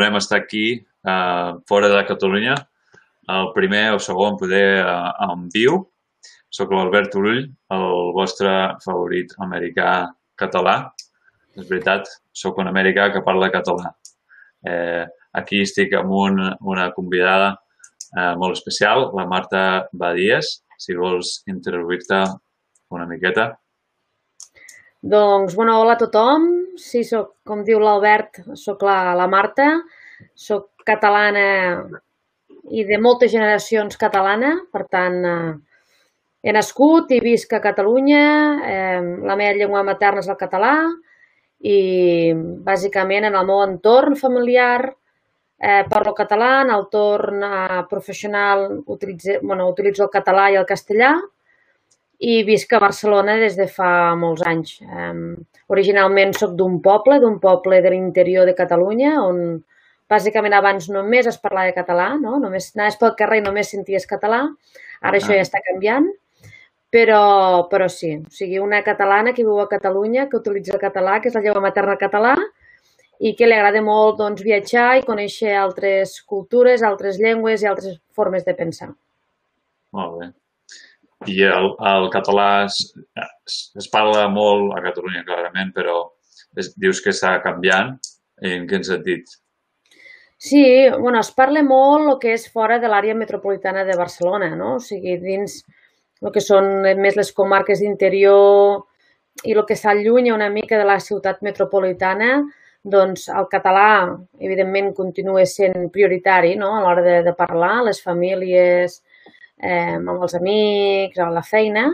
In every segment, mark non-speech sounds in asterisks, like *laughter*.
Vam estar aquí, eh, fora de Catalunya, el primer o segon poder eh, en viu. Soc l'Albert Turull, el vostre favorit americà català. És veritat, sóc un americà que parla català. Eh, aquí estic amb un, una convidada eh, molt especial, la Marta Badies, si vols introduir-te una miqueta. Doncs, bueno, hola a tothom. Sí, soc, com diu l'Albert, sóc la, la Marta, sóc catalana i de moltes generacions catalana, per tant, eh, he nascut i visc a Catalunya, eh, la meva llengua materna és el català i bàsicament en el meu entorn familiar eh, parlo català, en el torn eh, professional utilitzo, bueno, utilitzo el català i el castellà i visc a Barcelona des de fa molts anys. Um, originalment sóc d'un poble, d'un poble de l'interior de Catalunya, on bàsicament abans només es parlava català, no? només anaves pel carrer i només senties català. Ara això ja està canviant, però, però sí, o sigui, una catalana que viu a Catalunya, que utilitza el català, que és la llengua materna català, i que li agrada molt doncs, viatjar i conèixer altres cultures, altres llengües i altres formes de pensar. Molt bé i el, el català es, es, parla molt a Catalunya, clarament, però es, dius que està canviant. En quin sentit? Sí, bueno, es parla molt el que és fora de l'àrea metropolitana de Barcelona, no? O sigui, dins el que són més les comarques d'interior i el que s'allunya una mica de la ciutat metropolitana, doncs el català, evidentment, continua sent prioritari no? a l'hora de, de parlar. Les famílies, eh, amb els amics, a la feina,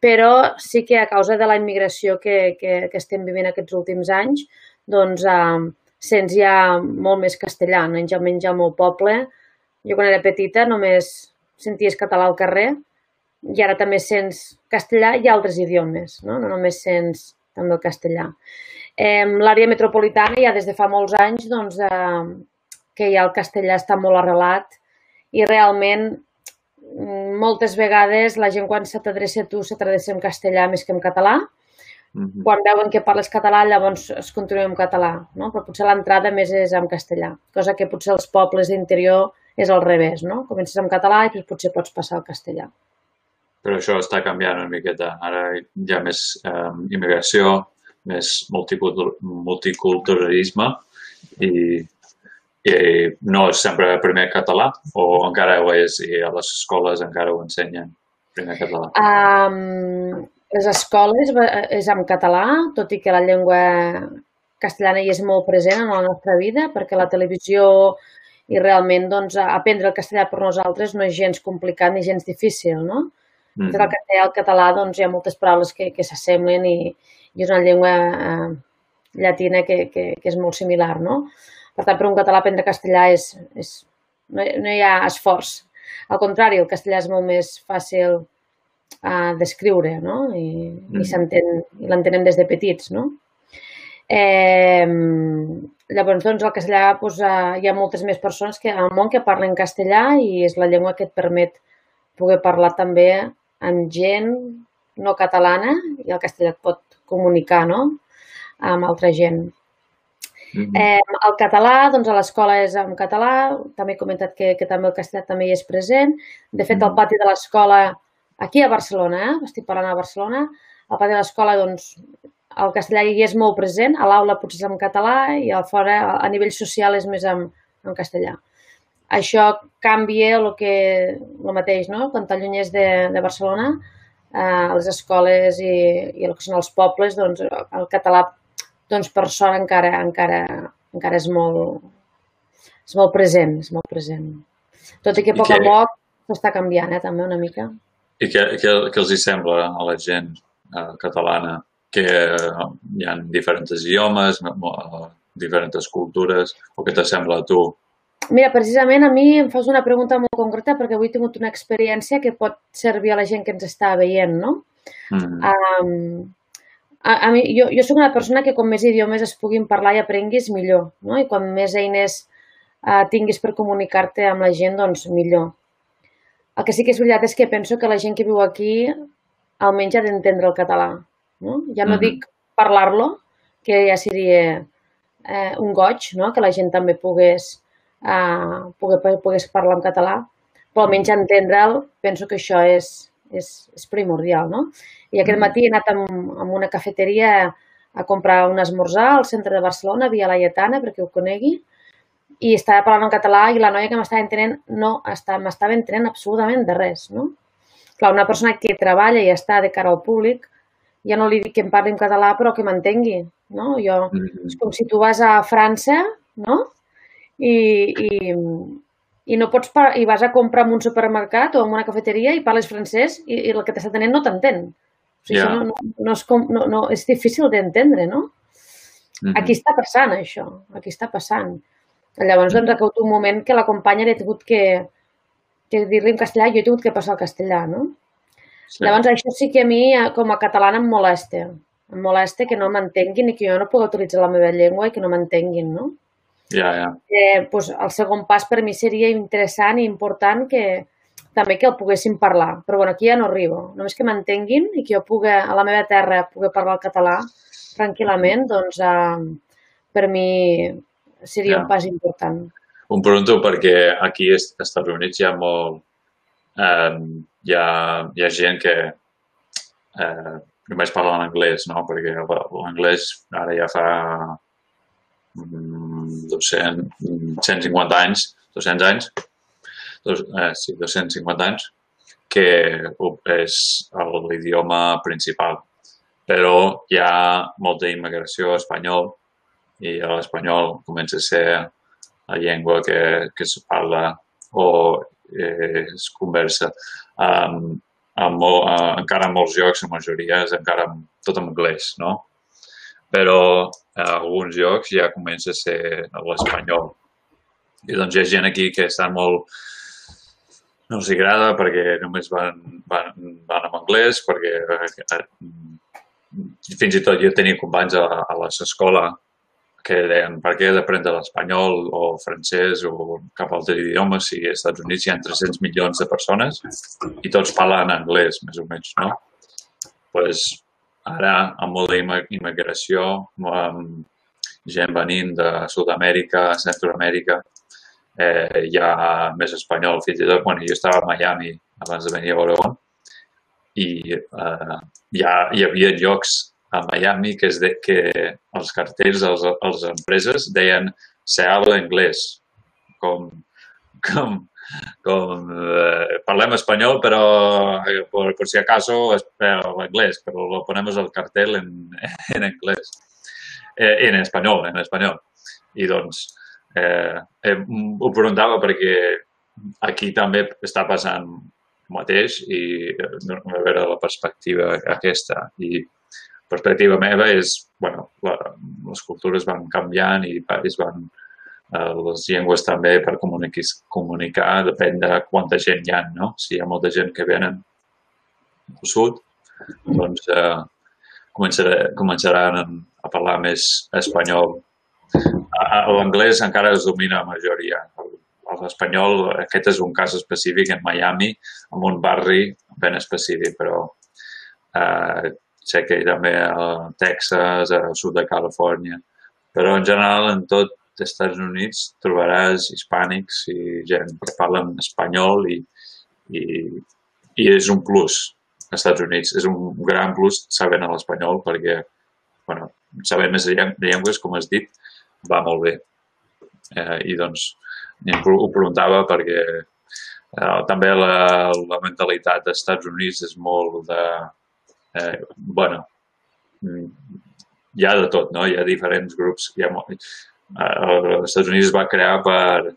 però sí que a causa de la immigració que, que, que estem vivint aquests últims anys, doncs eh, sents ja molt més castellà, no? almenys al meu poble. Jo quan era petita només senties català al carrer i ara també sents castellà i altres idiomes, no, no només sents també el castellà. Eh, L'àrea metropolitana ja des de fa molts anys doncs, eh, que ja el castellà està molt arrelat i realment moltes vegades la gent quan se t'adreça a tu se t'adreça en castellà més que en català. Mm -hmm. Quan veuen que parles català, llavors es continua en català, no? Però potser l'entrada més és en castellà, cosa que potser els pobles d'interior és al revés, no? Comences en català i potser pots passar al castellà. Però això està canviant una miqueta. Ara hi ha més eh, immigració, més multiculturalisme i i no és sempre primer català o encara ho és i a les escoles encara ho ensenyen primer català? Um, les escoles és en català, tot i que la llengua castellana hi és molt present en la nostra vida, perquè la televisió i realment doncs, aprendre el castellà per nosaltres no és gens complicat ni gens difícil, no? Mm -hmm. el castellà al català doncs, hi ha moltes paraules que, que s'assemblen i, i és una llengua eh, llatina que, que, que és molt similar, no? Per tant, per un català aprendre castellà és, és no, no hi ha esforç. Al contrari, el castellà és molt més fàcil uh, d'escriure, no? I, mm. i s'entén, l'entenem des de petits, no? Eh, llavors, doncs, el castellà doncs, uh, hi ha moltes més persones que, al món que parlen castellà i és la llengua que et permet poder parlar també amb gent no catalana i el castellà et pot comunicar, no?, amb altra gent. Mm -hmm. eh, el català, doncs a l'escola és en català, també he comentat que, que també el castellà també hi és present. De fet, al pati de l'escola, aquí a Barcelona, eh? estic parlant a Barcelona, al pati de l'escola, doncs, el castellà hi és molt present, a l'aula potser és en català i a fora, a nivell social, és més en, en castellà. Això canvia el que el mateix, no? Quan t'allunyes de, de Barcelona, eh, a les escoles i, i el que són els pobles, doncs el català doncs per sort encara, encara, encara és molt, és molt present, és molt present. Tot i que a poc a poc s'està canviant, eh, també una mica. I què, què, què els hi sembla a la gent eh, catalana? Que eh, hi ha diferents idiomes, eh, diferents cultures, o què t'assembla a tu? Mira, precisament a mi em fas una pregunta molt concreta perquè avui he tingut una experiència que pot servir a la gent que ens està veient, no? Mm. Um, a, a mi, jo, jo sóc una persona que com més idiomes es puguin parlar i aprenguis, millor. No? I quan més eines eh, tinguis per comunicar-te amb la gent, doncs millor. El que sí que és veritat és que penso que la gent que viu aquí almenys ha d'entendre el català. No? Ja no uh -huh. dic parlar-lo, que ja seria eh, un goig, no? que la gent també pogués, eh, pogués, pogués parlar en català, però almenys entendre'l, penso que això és, és, és primordial, no? I aquest matí he anat amb, amb una cafeteria a comprar un esmorzar al centre de Barcelona, via la Lletana, perquè ho conegui, i estava parlant en català i la noia que m'estava entenent no m'estava entenent absolutament de res, no? Clar, una persona que treballa i està de cara al públic, ja no li dic que em parli en català, però que m'entengui, no? Jo, mm -hmm. és com si tu vas a França, no? I, i, i no pots i vas a comprar en un supermercat o en una cafeteria i parles francès i, i el que t'està tenint no t'entén. O sigui, yeah. no, no, no, és com, no, no, és difícil d'entendre, no? Mm -hmm. Aquí està passant això, aquí està passant. Llavors, doncs, ha un moment que la companya li ha tingut que, que dir-li en castellà, jo he tingut que passar al castellà, no? Sí. Llavors, això sí que a mi, eh, com a catalana, em molesta. Em molesta que no m'entenguin i que jo no pugui utilitzar la meva llengua i que no m'entenguin, no? Ja, ja. Eh, pues, el segon pas per mi seria interessant i important que també que el poguéssim parlar. Però bueno, aquí ja no arribo. Només que m'entenguin i que jo pugui, a la meva terra, pugui parlar el català tranquil·lament, doncs eh, per mi seria ja. un pas important. Un pregunto perquè aquí als Estats Units hi ha molt... Eh, hi, ha, hi ha gent que eh, només parla en anglès, no? Perquè l'anglès ara ja fa 200, mm, 150 anys, 200 anys, dos, eh, sí, 250 anys, que és l'idioma principal. Però hi ha molta immigració espanyol i l'espanyol comença a ser la llengua que, que es parla o eh, es conversa. Um, en molt, uh, encara en molts llocs, la majoria és encara tot en anglès, no? Però a alguns llocs ja comença a ser l'espanyol. I doncs hi ha gent aquí que està molt... no els agrada perquè només van, van, van en anglès, perquè eh, fins i tot jo tenia companys a, a l'escola que deien per què he d'aprendre l'espanyol o francès o cap altre idioma si als Estats Units hi ha 300 milions de persones i tots parlen anglès, més o menys, no? pues, ara, amb molta immigració, amb gent venint de Sud-amèrica, Centroamèrica, eh, hi ha més espanyol. Fins i tot quan jo estava a Miami abans de venir a Oregon i eh, ja hi havia llocs a Miami que, es de, que els cartells, els, empreses deien se habla anglès, com, com, com eh, parlem espanyol, però eh, por, por si acaso anglès, però lo ponemos el cartel en, *laughs* en anglès, eh, en espanyol, en espanyol. I doncs eh, eh, ho preguntava perquè aquí també està passant el mateix i eh, a veure la perspectiva aquesta. I perspectiva meva és, bueno, la, les cultures van canviant i es van, eh, les llengües també per comunicar, comunicar depèn de quanta gent hi ha, no? Si hi ha molta gent que venen al sud, doncs eh, començarà, començaran a parlar més espanyol. L'anglès encara es domina la majoria. L'espanyol, aquest és un cas específic en Miami, en un barri ben específic, però eh, sé que també a Texas, al sud de Califòrnia, però en general en tot els Estats Units trobaràs hispànics i gent que parlen espanyol i, i, i és un plus als Estats Units. És un gran plus saber l'espanyol perquè, bueno, saber més de llengües, com has dit, va molt bé. Eh, I doncs ho preguntava perquè eh, també la, la mentalitat dels Estats Units és molt de eh, bueno, mm, hi ha de tot, no? Hi ha diferents grups. Hi ha, eh, els Estats Units es va crear per,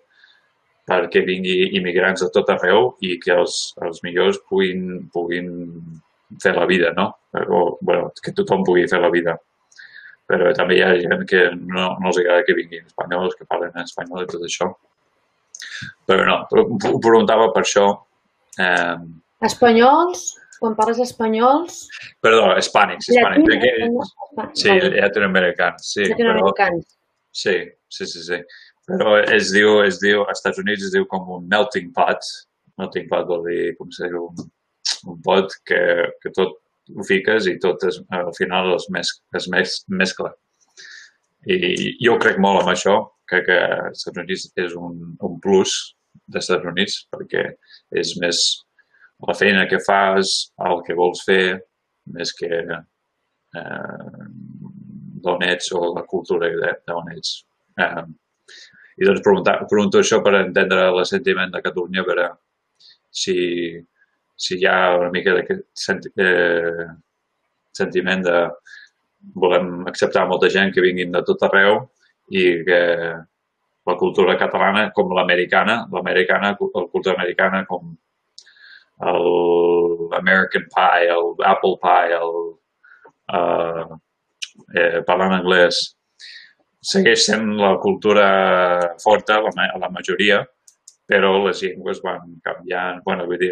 perquè vingui immigrants de tot arreu i que els, els millors puguin, puguin fer la vida, no? O, bueno, que tothom pugui fer la vida. Però també hi ha gent que no, no els agrada que vinguin espanyols, que parlen en espanyol i tot això. Però no, ho preguntava per això. Eh, Espanyols quan parles espanyols... Perdó, hispànics, hispànics. Perquè, sí, llatinoamericans, sí. Llatinoamericans. Sí, sí, sí, sí. Però es diu, es diu, als Estats Units es diu com un melting pot. Melting pot vol dir, com se diu, un, un pot que, que tot ho fiques i tot es, al final es, mes, es mes, mescla. I jo crec molt en això, crec que els Estats Units és un, un plus dels Estats Units perquè és més la feina que fas, el que vols fer, més que eh, d'on ets o la cultura d'on ets. Eh, I doncs pregunto això per entendre el sentiment de Catalunya, per si, si hi ha una mica d'aquest senti, eh, sentiment de volem acceptar molta gent que vinguin de tot arreu i que la cultura catalana com l'americana, l'americana, la cultura americana com l'American Pie, el Apple Pie, el uh, eh, parlant anglès, segueix sent la cultura forta, la, la majoria, però les llengües van canviant. bueno, vull dir,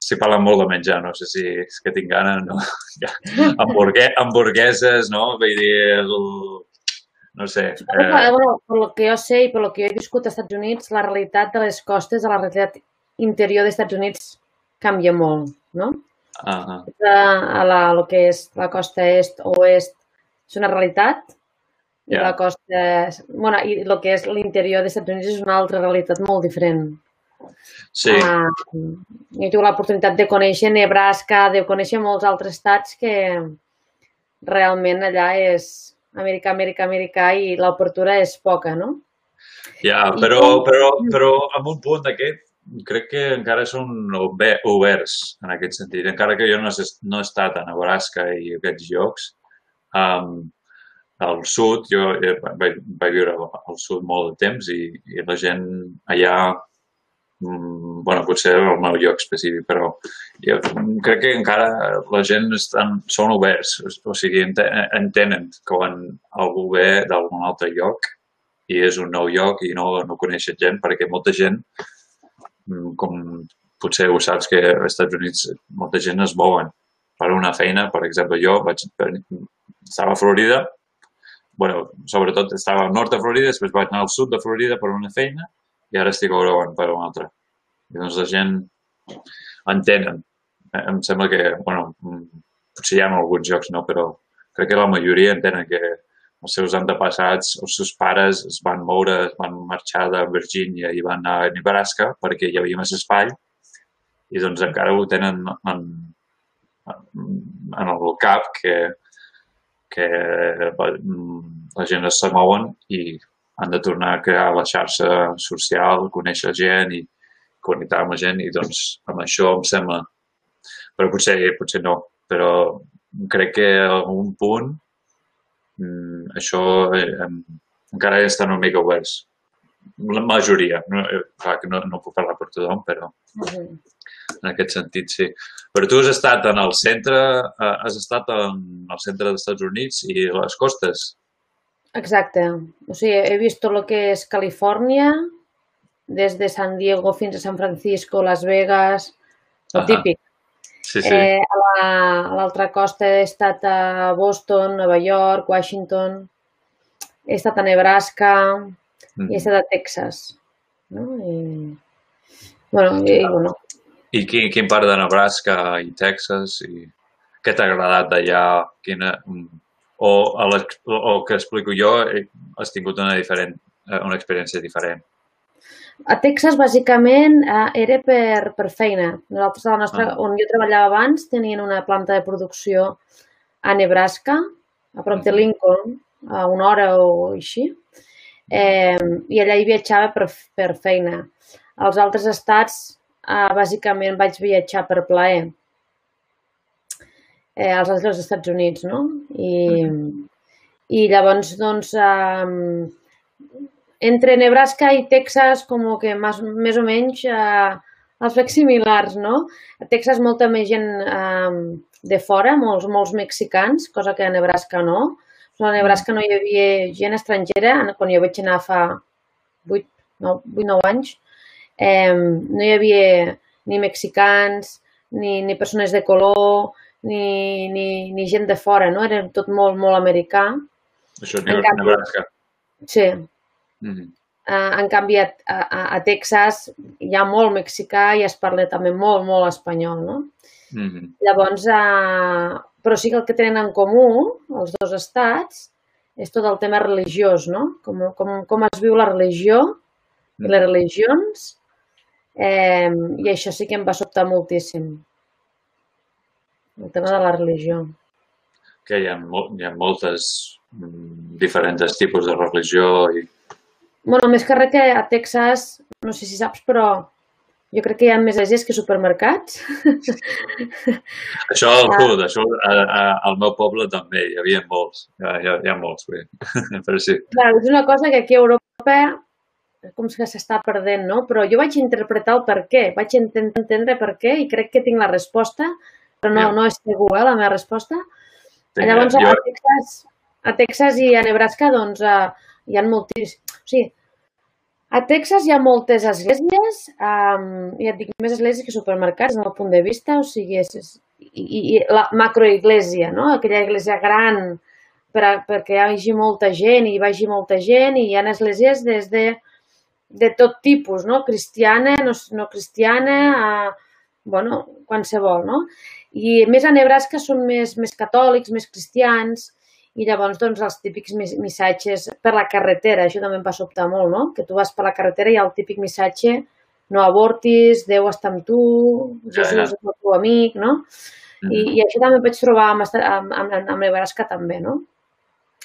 estic parlant molt de menjar, no sé si és que tinc gana, no? *laughs* Hamburgue hamburgueses, no? Vull dir, el, no sé. Eh... Bueno, per lo que jo sé i per lo que jo he viscut als Estats Units, la realitat de les costes de la realitat interior dels Estats Units canvia molt, no? Uh -huh. a, la, lo que és la costa est o oest és una realitat i yeah. la costa... bueno, i el que és l'interior dels Estats Units és una altra realitat molt diferent. Sí. Uh, jo he tingut l'oportunitat de conèixer Nebraska, de conèixer molts altres estats que realment allà és Amèrica, Amèrica, Amèrica i l'obertura és poca, no? Ja, però, però, però en un punt d'aquest crec que encara són oberts en aquest sentit. Encara que jo no, no he estat a Nebraska i aquests llocs, um, al sud, jo vaig, vaig viure al sud molt de temps i, i la gent allà, um, bueno, potser el meu lloc específic, però jo crec que encara la gent estan, són oberts, o sigui, entenen que quan algú ve d'algun altre lloc i és un nou lloc i no, no coneixen gent, perquè molta gent Mm, com potser ho saps que als Estats Units molta gent es mouen per una feina. Per exemple, jo vaig, estava a Florida, bueno, sobretot estava al nord de Florida, després vaig anar al sud de Florida per una feina i ara estic a Oregon per una altra. I doncs la gent entenen. Em sembla que, bueno, potser hi ha alguns jocs, no, però crec que la majoria entenen que els seus antepassats, els seus pares es van moure, es van marxar de Virgínia i van anar a Nebraska perquè hi havia més espai. I doncs encara ho tenen en, en el cap que, que la gent es mouen i han de tornar a crear la xarxa social, conèixer gent i connectar amb la gent i doncs amb això em sembla, però potser, potser no, però crec que a algun punt mm, això eh, encara estan una mica oberts. La majoria, no, eh, clar que no, no puc parlar per tothom, però en aquest sentit sí. Però tu has estat en el centre, eh, has estat en el centre dels Estats Units i les costes. Exacte. O sigui, he vist tot el que és Califòrnia, des de San Diego fins a San Francisco, Las Vegas, el -huh. típic. Sí, sí. Eh, a l'altra costa he estat a Boston, Nova York, Washington, he estat a Nebraska mm. i he estat a Texas. No? I, bueno, i, bueno. I quin, quin part de Nebraska i Texas i què t'ha agradat d'allà? Quina, o, a la, o que explico jo, has tingut una, diferent, eh, una experiència diferent? A Texas, bàsicament, eh, era per, per feina. Nosaltres, a la nostra, ah. on jo treballava abans, tenien una planta de producció a Nebraska, a prop de Lincoln, a una hora o així, eh, i allà hi viatjava per, per feina. Als altres estats, eh, bàsicament, vaig viatjar per plaer. Eh, als altres Estats Units, no? I, i llavors, doncs, eh, entre Nebraska i Texas com que més, més o menys eh, els veig similars, no? A Texas molta més gent eh, de fora, molts, molts mexicans, cosa que a Nebraska no. A Nebraska no hi havia gent estrangera, quan jo vaig anar fa 8, 9, 8, 9 anys, eh, no hi havia ni mexicans, ni, ni persones de color, ni, ni, ni gent de fora, no? Era tot molt, molt americà. Això és Nebraska. Sí, Mm -hmm. uh, en canvi, a, a, a Texas hi ha molt mexicà i es parla també molt, molt espanyol, no? Mm -hmm. Llavors, uh, però sí que el que tenen en comú, els dos estats, és tot el tema religiós, no? Com, com, com es viu la religió i les religions, eh, i això sí que em va sobtar moltíssim. El tema de la religió. Que hi ha, hi ha moltes mm, diferents tipus de religió i... Bueno, més que res que a Texas, no sé si saps, però jo crec que hi ha més esglésies que supermercats. *laughs* Això al CUD, això a, a, al meu poble també hi havia molts, hi ha, hi ha molts, bé. *laughs* però sí. Clar, és una cosa que aquí a Europa com que s'està perdent, no? Però jo vaig interpretar el per què, vaig intentar entendre per què i crec que tinc la resposta, però no, no és segur, eh, la meva resposta. Tinc, Llavors, jo... a, Texas, a Texas i a Nebraska, doncs, uh, hi ha moltíssims... O sigui, a Texas hi ha moltes esglésies, um, ja et dic, més esglésies que supermercats, del meu punt de vista, o sigui, és, és, i, i la macroiglésia, no? aquella església gran per a, perquè hi hagi molta gent i hi vagi molta gent i hi ha esglésies des de, de tot tipus, no? cristiana, no, no cristiana, a, bueno, qualsevol, no? I més a Nebraska són més, més catòlics, més cristians, i llavors doncs els típics missatges per la carretera, això també em va sobtar molt, no? Que tu vas per la carretera i hi ha el típic missatge no avortis, Déu està amb tu, Jesús és el teu amic, no? Mm -hmm. I, I això també vaig trobar amb, amb, amb, amb Nebraska també, no?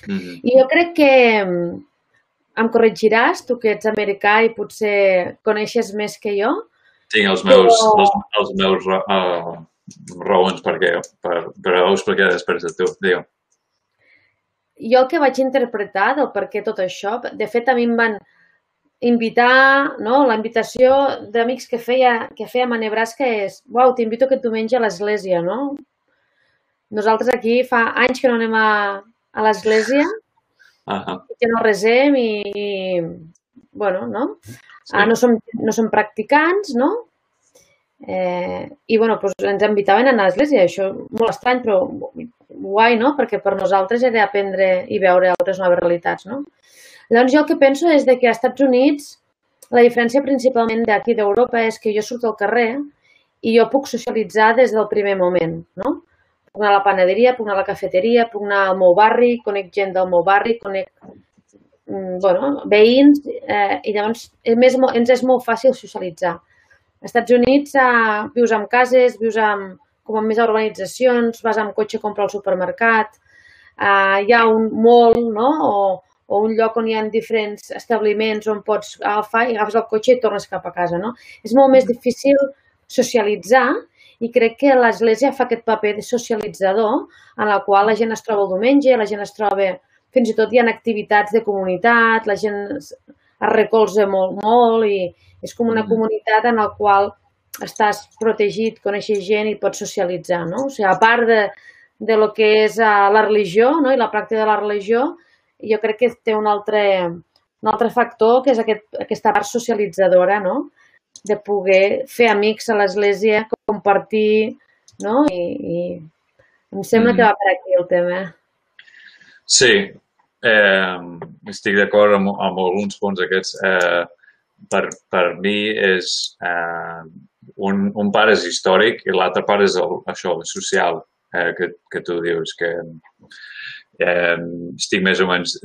Mm -hmm. I jo crec que em corregiràs, tu que ets americà i potser coneixes més que jo. Tinc els meus, però... els, els meus uh, raons perquè, per, però ho explicaré després de tu, digue'm jo el que vaig interpretar del per què tot això, de fet a mi em van invitar, no? la invitació d'amics que, feia, que fèiem a Nebraska és uau, t'invito que tu mengi a l'església, no? Nosaltres aquí fa anys que no anem a, a l'església, uh -huh. que no resem i, i bueno, no? Sí. Ah, no, som, no som practicants, no? Eh, I, bueno, doncs ens invitaven a anar a l'església, això molt estrany, però guai, no? Perquè per nosaltres era aprendre i veure altres noves realitats, no? Llavors jo el que penso és de que als Estats Units la diferència principalment d'aquí d'Europa és que jo surto al carrer i jo puc socialitzar des del primer moment, no? Puc anar a la panaderia, puc anar a la cafeteria, puc anar al meu barri, conec gent del meu barri, conec mm, bueno, veïns, eh, i llavors és més, ens és molt fàcil socialitzar. Als Estats Units eh, vius en cases, vius amb, com en més urbanitzacions, vas amb cotxe a comprar al supermercat, eh, hi ha un mall, no?, o, o un lloc on hi ha diferents establiments on pots agafar i agafes el cotxe i tornes cap a casa, no? És molt més difícil socialitzar i crec que l'Església fa aquest paper de socialitzador en la qual la gent es troba el diumenge, la gent es troba... Fins i tot hi ha activitats de comunitat, la gent es recolza molt, molt i, és com una comunitat en la qual estàs protegit, coneixes gent i pots socialitzar, no? O sigui, a part de, de lo que és uh, la religió no? i la pràctica de la religió, jo crec que té un altre, un altre factor que és aquest, aquesta part socialitzadora, no? De poder fer amics a l'església, compartir, no? I, i em sembla mm. que va per aquí el tema. Sí, eh, estic d'acord amb, amb alguns punts aquests. Eh, per, per mi és eh, un, un part és històric i l'altre part és el, això, el social eh, que, que tu dius, que eh, estic més o menys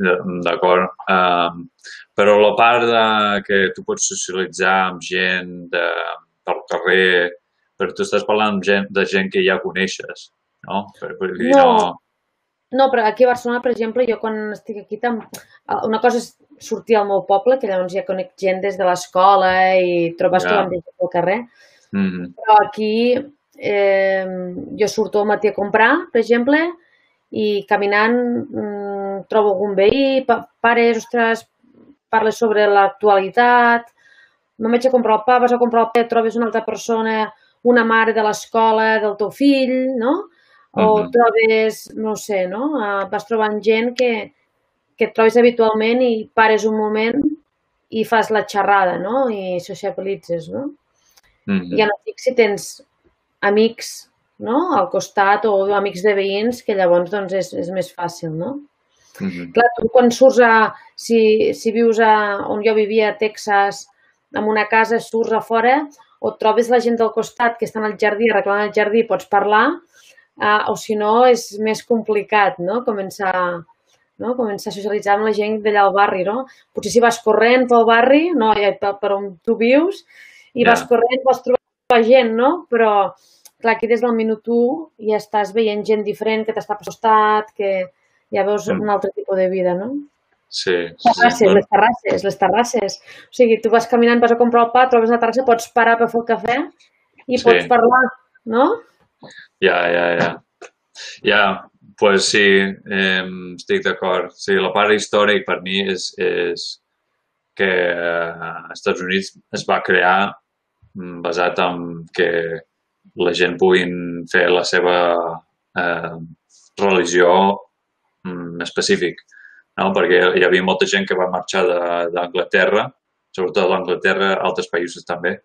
d'acord. Eh, però la part de, que tu pots socialitzar amb gent de, del carrer, però tu estàs parlant amb gent, de gent que ja coneixes, no? Per, per dir, no. no. No, però aquí a Barcelona, per exemple, jo quan estic aquí, tam... una cosa és sortir al meu poble, que llavors ja conec gent des de l'escola i trobes yeah. que van pel carrer. Mm -hmm. Però aquí eh, jo surto al matí a comprar, per exemple, i caminant mm, trobo algun veí, pa pares, ostres, parles sobre l'actualitat, me'n vaig a comprar el pa, vas a comprar el pa, trobes una altra persona, una mare de l'escola del teu fill, no? O uh -huh. trobes, no sé, no? Uh, vas trobant gent que, que et trobes habitualment i pares un moment i fas la xerrada, no? I sociabilitzes, no? Mm -hmm. Ja no dic si tens amics no? al costat o amics de veïns, que llavors doncs, és, és més fàcil, no? Mm -hmm. Clar, tu quan surts a... Si, si vius a, on jo vivia, a Texas, en una casa, surts a fora, o trobes la gent del costat que estan al jardí, arreglant el jardí, pots parlar, uh, o si no és més complicat, no? Començar no? començar a socialitzar amb la gent d'allà al barri, no? Potser si vas corrent pel barri, no, per, per on tu vius, i yeah. vas corrent, pots trobar gent, no? Però, clar, aquí des del minut 1 ja estàs veient gent diferent que t'està per costat, que ja veus mm. un altre tipus de vida, no? Sí. Terrasses, sí, les terrasses, les terrasses. O sigui, tu vas caminant, vas a comprar el pa, trobes la terrassa, pots parar per fer el cafè i sí. pots parlar, no? Ja, ja, ja. Ja, pues sí, eh, estic d'acord. Sí, la part històrica per mi és, és que als Estats Units es va crear basat en que la gent puguin fer la seva eh, religió mm, específic, no? perquè hi havia molta gent que va marxar d'Anglaterra, sobretot d'Anglaterra, altres països també,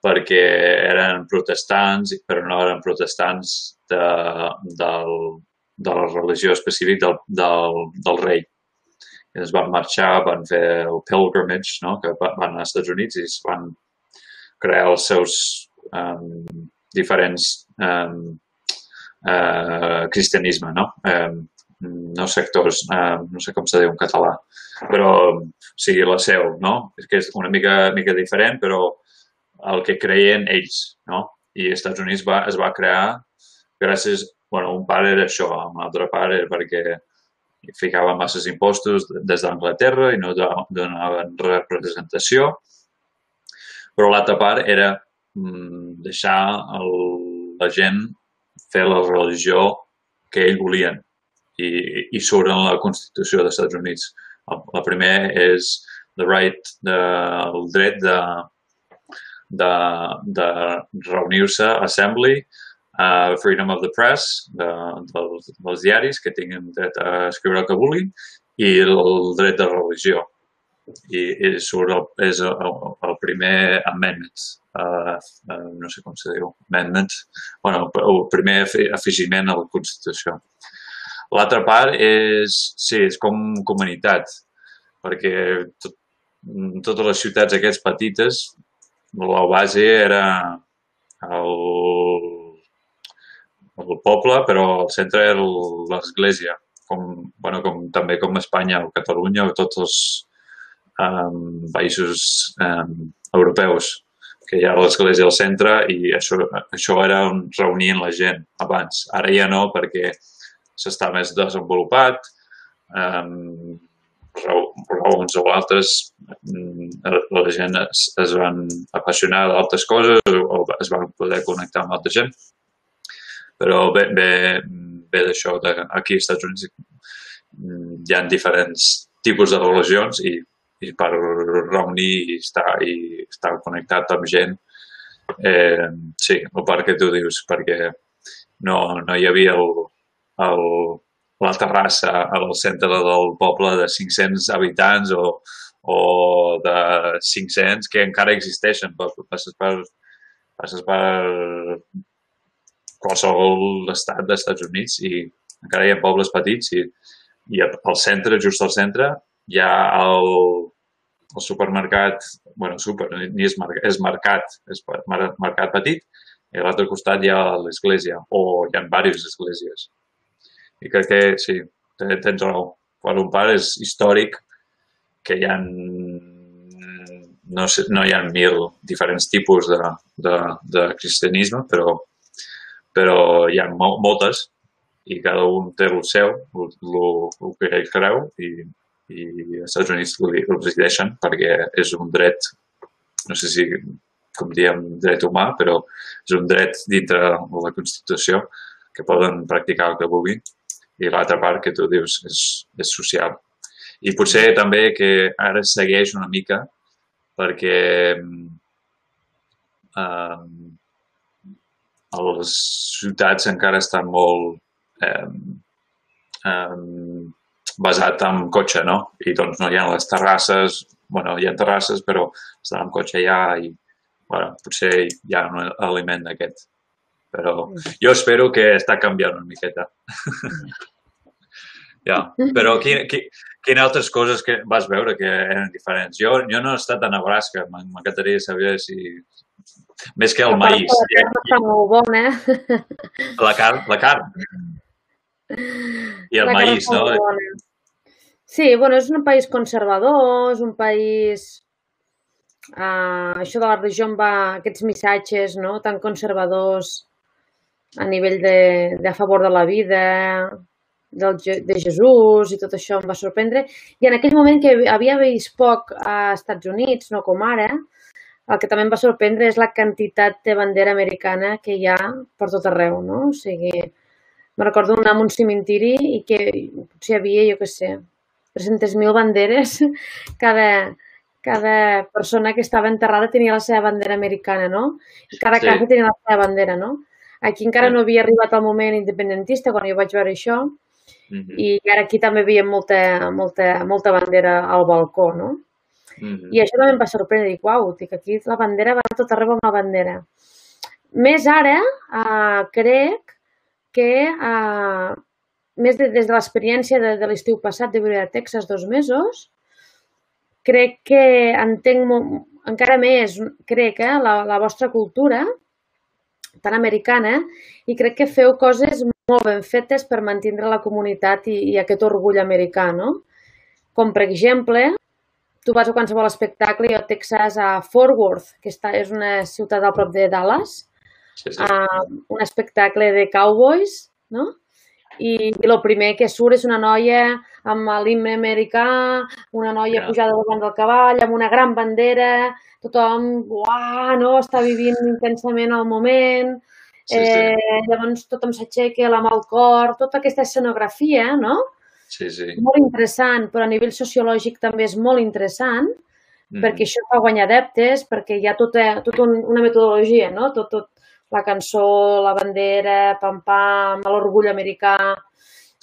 perquè eren protestants, però no eren protestants de, del, de la religió específica del, del, del rei i es van marxar, van fer el pilgrimage, no? que van als Estats Units i es van crear els seus um, diferents um, uh, cristianisme, no? Um, no sectors, uh, no sé com se diu en català, però sigui la seu, no? És que és una mica, mica diferent, però el que creien ells, no? I als Estats Units va, es va crear gràcies, bueno, un part era això, un altre part era perquè i ficaven masses impostos des d'Anglaterra i no donaven representació. Però l'altra part era mm, deixar el, la gent fer la religió que ells volien i, i en la Constitució dels Estats Units. El, la primera és the right, de, el dret de, de, de reunir-se, assembly, uh, freedom of the press, de, dels, dels diaris, que tinguin dret a escriure el que vulguin, i el dret de religió. I, i surt el, és el, el primer amendment, uh, uh, no sé com se diu, amendment, bueno, el primer afegiment a la Constitució. L'altra part és, sí, és com comunitat, perquè tot, totes les ciutats aquestes petites, la base era el el poble, però el centre era l'església, com, bueno, com, també com Espanya o Catalunya o tots els um, països um, europeus, que hi ha l'església al centre i això, això era on reunien la gent abans. Ara ja no, perquè s'està més desenvolupat, um, raons o altres, la gent es, es van apassionar d'altres coses o es van poder connectar amb altra gent però ve, ve, ve d'això, aquí als Estats Units hi ha diferents tipus de religions i, i per reunir i estar, i estar connectat amb gent, eh, sí, el part que tu dius, perquè no, no hi havia el, el, la terrassa al centre del poble de 500 habitants o, o de 500 que encara existeixen. Passes per, passes per qualsevol estat dels Estats Units i encara hi ha pobles petits i, i al centre, just al centre, hi ha el, el supermercat, bueno, super, ni és, marcat, és mercat, és mercat petit, i a l'altre costat hi ha l'església, o hi ha diverses esglésies. I crec que sí, tens raó. Per un part és històric que hi ha no, sé, no hi ha mil diferents tipus de, de, de cristianisme, però però hi ha moltes i cada un té el seu, el, el, el que creu i, i els Estats Units ho decideixen perquè és un dret, no sé si com diem dret humà, però és un dret dintre de la Constitució que poden practicar el que vulguin i l'altra part que tu dius és, és social. I potser també que ara segueix una mica perquè eh, les ciutats encara estan molt eh, eh, basat en cotxe, no? I doncs no hi ha les terrasses, bueno, hi ha terrasses, però estan amb cotxe allà i, bueno, potser hi ha un aliment d'aquest. Però jo espero que està canviant una miqueta. *laughs* ja, però quin, quin, quines altres coses que vas veure que eren diferents? Jo, jo no he estat a Nebraska, m'encantaria saber si, més que el la maïs. La carn està molt bona. La carn, la carn. I el la maïs, no? Sí, bueno, és un país conservador, és un país... Uh, això de la religió va aquests missatges no? tan conservadors a nivell de, de a favor de la vida, del, de Jesús i tot això em va sorprendre. I en aquell moment que havia vist poc a Estats Units, no com ara, el que també em va sorprendre és la quantitat de bandera americana que hi ha per tot arreu, no? O sigui, me recordo anar a un cimentiri i que potser hi havia, jo què sé, 300.000 banderes. *laughs* Cada, cada persona que estava enterrada tenia la seva bandera americana, no? I cada sí. casa tenia la seva bandera, no? Aquí encara no havia arribat el moment independentista quan jo vaig veure això uh -huh. i ara aquí també veiem molta, molta, molta bandera al balcó, no? Mm -hmm. I això també em va sorprendre. Dic, uau, dic, aquí la bandera va tot arreu amb la bandera. Més ara, eh, crec que eh, més de, des de l'experiència de, de l'estiu passat de viure a Texas dos mesos, crec que entenc molt, encara més, crec, eh, la, la vostra cultura tan americana i crec que feu coses molt ben fetes per mantenir la comunitat i, i aquest orgull americà, no? Com, per exemple, tu vas a qualsevol espectacle i a Texas a Fort Worth, que està, és una ciutat al prop de Dallas, sí, sí. Uh, un espectacle de cowboys, no? I, el primer que surt és una noia amb l'himne americà, una noia yeah. pujada davant del cavall, amb una gran bandera, tothom, uah, no?, està vivint intensament el moment, sí, sí. eh, llavors tothom s'aixeca, la mà al cor, tota aquesta escenografia, no?, Sí, sí. Molt interessant, però a nivell sociològic també és molt interessant, mm. perquè això fa guanyar adeptes, perquè hi ha tota, tota una metodologia, no? Tot, tot, la cançó, la bandera, pam-pam, l'orgull americà.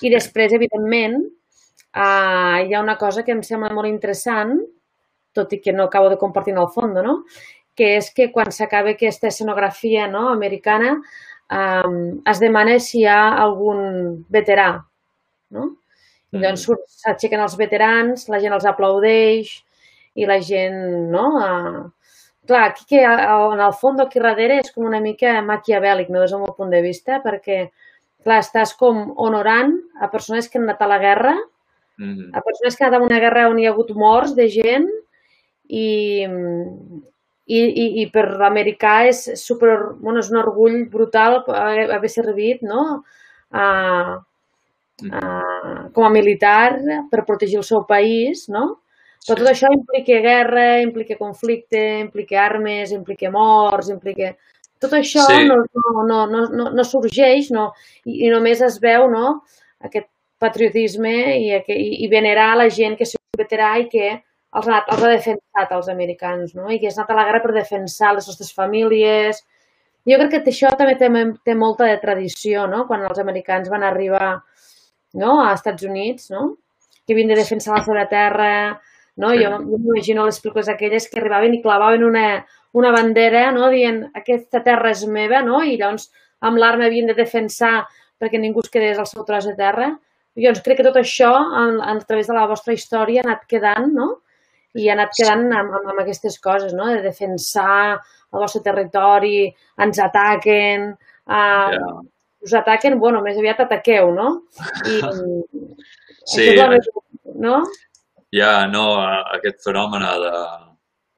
I després, evidentment, uh, hi ha una cosa que em sembla molt interessant, tot i que no acabo de compartir en el fons, no? que és que quan s'acaba aquesta escenografia no, americana um, es demana si hi ha algun veterà, no? I doncs s'aixequen els veterans, la gent els aplaudeix i la gent, no? Uh, clar, aquí que en el fons aquí darrere és com una mica maquiavèlic, no? des del meu punt de vista, perquè, clar, estàs com honorant a persones que han anat a la guerra, mm -hmm. a persones que han anat a una guerra on hi ha hagut morts de gent i, i, i, i per l'americà és super, bueno, és un orgull brutal haver servit, no? Uh, uh, com a militar per protegir el seu país, no? Però tot això implica guerra, implica conflicte, implica armes, implica morts, implica... Tot això sí. no, no, no, no, no sorgeix no, i, i només es veu no, aquest patriotisme i, i, i venerar la gent que és veterà i que els ha, els ha defensat els americans, no? I que has anat a la guerra per defensar les nostres famílies. Jo crec que això també té, té molta de tradició, no? Quan els americans van arribar no? a Estats Units, no? que havien de defensar la seva terra, no? Sí. Jo, jo m'imagino les pel·lícules aquelles que arribaven i clavaven una, una bandera no? dient aquesta terra és meva no? i llavors amb l'arma havien de defensar perquè ningú es quedés al seu tros de terra. I llavors crec que tot això, a, a través de la vostra història, ha anat quedant, no? I ha anat quedant amb, amb, amb aquestes coses, no? De defensar el vostre territori, ens ataquen, uh, yeah us ataquen, bueno, més aviat ataqueu, no? I, *laughs* sí. Més, no? Ja, no, aquest fenomen de,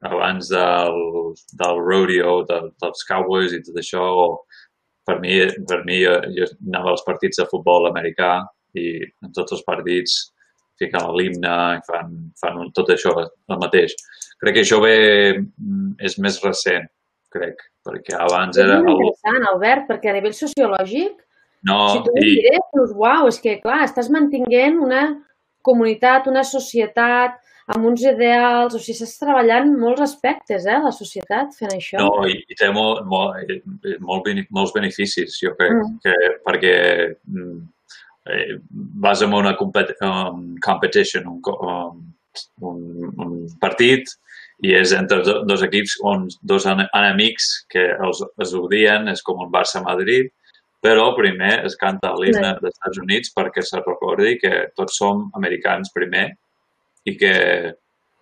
abans del, del rodeo, de, dels cowboys i tot això, per mi, per mi jo, jo anava als partits de futbol americà i en tots els partits fiquen l'himne i fan, fan tot això el mateix. Crec que això ve, mm, és més recent, crec, perquè abans era... És interessant, Albert, perquè a nivell sociològic, no, si tu i... diré, dius, uau, és que, clar, estàs mantinguent una comunitat, una societat amb uns ideals, o sigui, estàs treballant molts aspectes, eh, la societat, fent això. No, i, i té molt, molt, molt, molts beneficis, jo crec, mm. que, perquè mm, eh, vas amb una compet um, competition, un, um, un, un partit, i és entre dos equips on dos enemics que els, es odien, és com un Barça-Madrid, però primer es canta l'himne dels Estats Units perquè se recordi que tots som americans primer i que,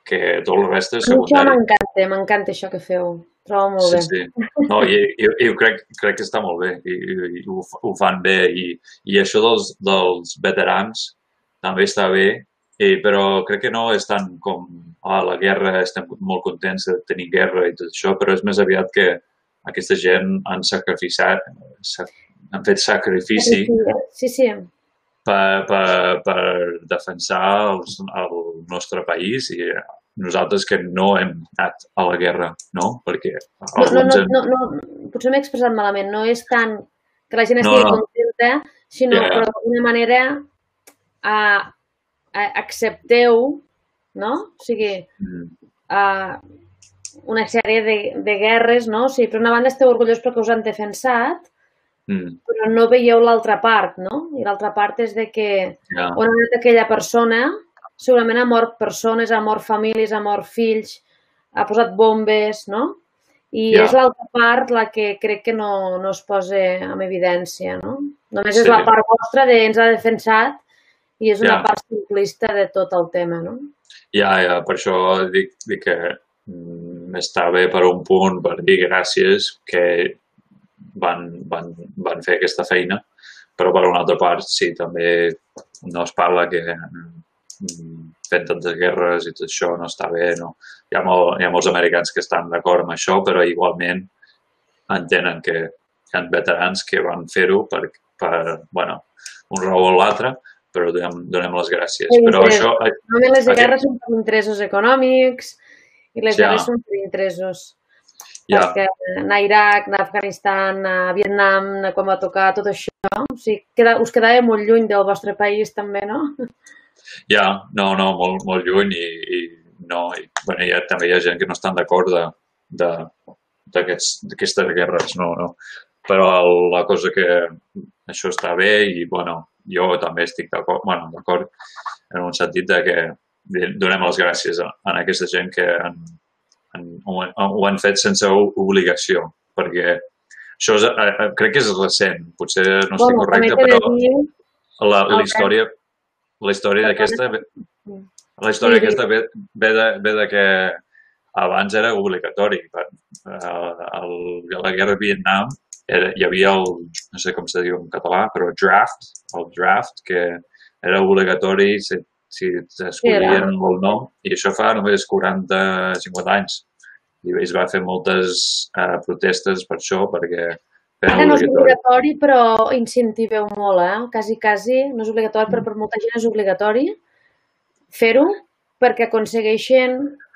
que tot el reste és secundari. Això m'encanta, m'encanta això que feu. Trobo molt sí, bé. Sí. *laughs* No, i, i, i crec, crec que està molt bé i, i, i ho, ho fan bé i, i això dels, dels veterans també està bé I, però crec que no és tant com a la guerra, estem molt contents de tenir guerra i tot això, però és més aviat que aquesta gent han sacrificat, han fet sacrifici Sí, sí. per, per, per defensar els, el nostre país i nosaltres que no hem anat a la guerra, no? Perquè No, no, no, no, no, potser m'he expressat malament. No és tant que la gent No, estigui no. contenta, sinó Ja. que d'alguna manera a, a, accepteu, no? O sigui, Mm, a una sèrie de, de guerres, no? O sigui, per una banda esteu orgullosos perquè us han defensat, mm, però no veieu l'altra part, no? I l'altra part és de que ja, on ha anat aquella persona, segurament ha mort persones, ha mort famílies, ha mort fills, ha posat bombes, no? I Ja. és l'altra part la que crec que no, no es posa en evidència, no? Només és Sí. la part vostra de ens ha defensat i és una Ja. part simplista de tot el tema, no? ja, ja, per això dic, dic que mm, està bé per un punt per dir gràcies que van, van, van fer aquesta feina, però per una altra part, sí, també no es parla que mm, fent tantes guerres i tot això no està bé, no? Hi ha, molt, hi ha molts americans que estan d'acord amb això, però igualment entenen que hi ha veterans que van fer-ho per, per, bueno, un raó o l'altre, però donem, donem les gràcies. Sí, Però sí. això, Normalment les Aquest- guerres són per interessos econòmics i les Ja. guerres són per interessos. Ja, perquè anar a Iraq, anar a Afganistan, anar a Vietnam, anar quan va tocar tot això, o sigui, queda, us quedava molt lluny del vostre país també, no? Ja, no, no, molt, molt lluny i, i no, i, bueno, hi ha, també hi ha gent que no estan d'acord d'aquestes guerres, no, no. Però el, la cosa que això està bé i, bueno, jo també estic d'acord, bueno, d'acord en un sentit de que donem les gràcies a, a aquesta gent que han, han, ho, han, ho han fet sense o- obligació, perquè això és, eh, eh, crec que és recent, potser no estic Bueno, correcte, però dir- la, la història, la història d'aquesta la història Sí, sí. aquesta ve, ve, de, ve de que abans era obligatori. Eh, el, a la guerra de Vietnam era, hi havia el, no sé com se diu en català, però draft, el draft, que era obligatori si, si t'escollien era. el nom, i això fa només 40-50 anys. I es va fer moltes eh, protestes per això, perquè Ara no és obligatori. però incentiveu molt, eh? Quasi, quasi, no és obligatori, però per molta gent és obligatori fer-ho perquè aconsegueixen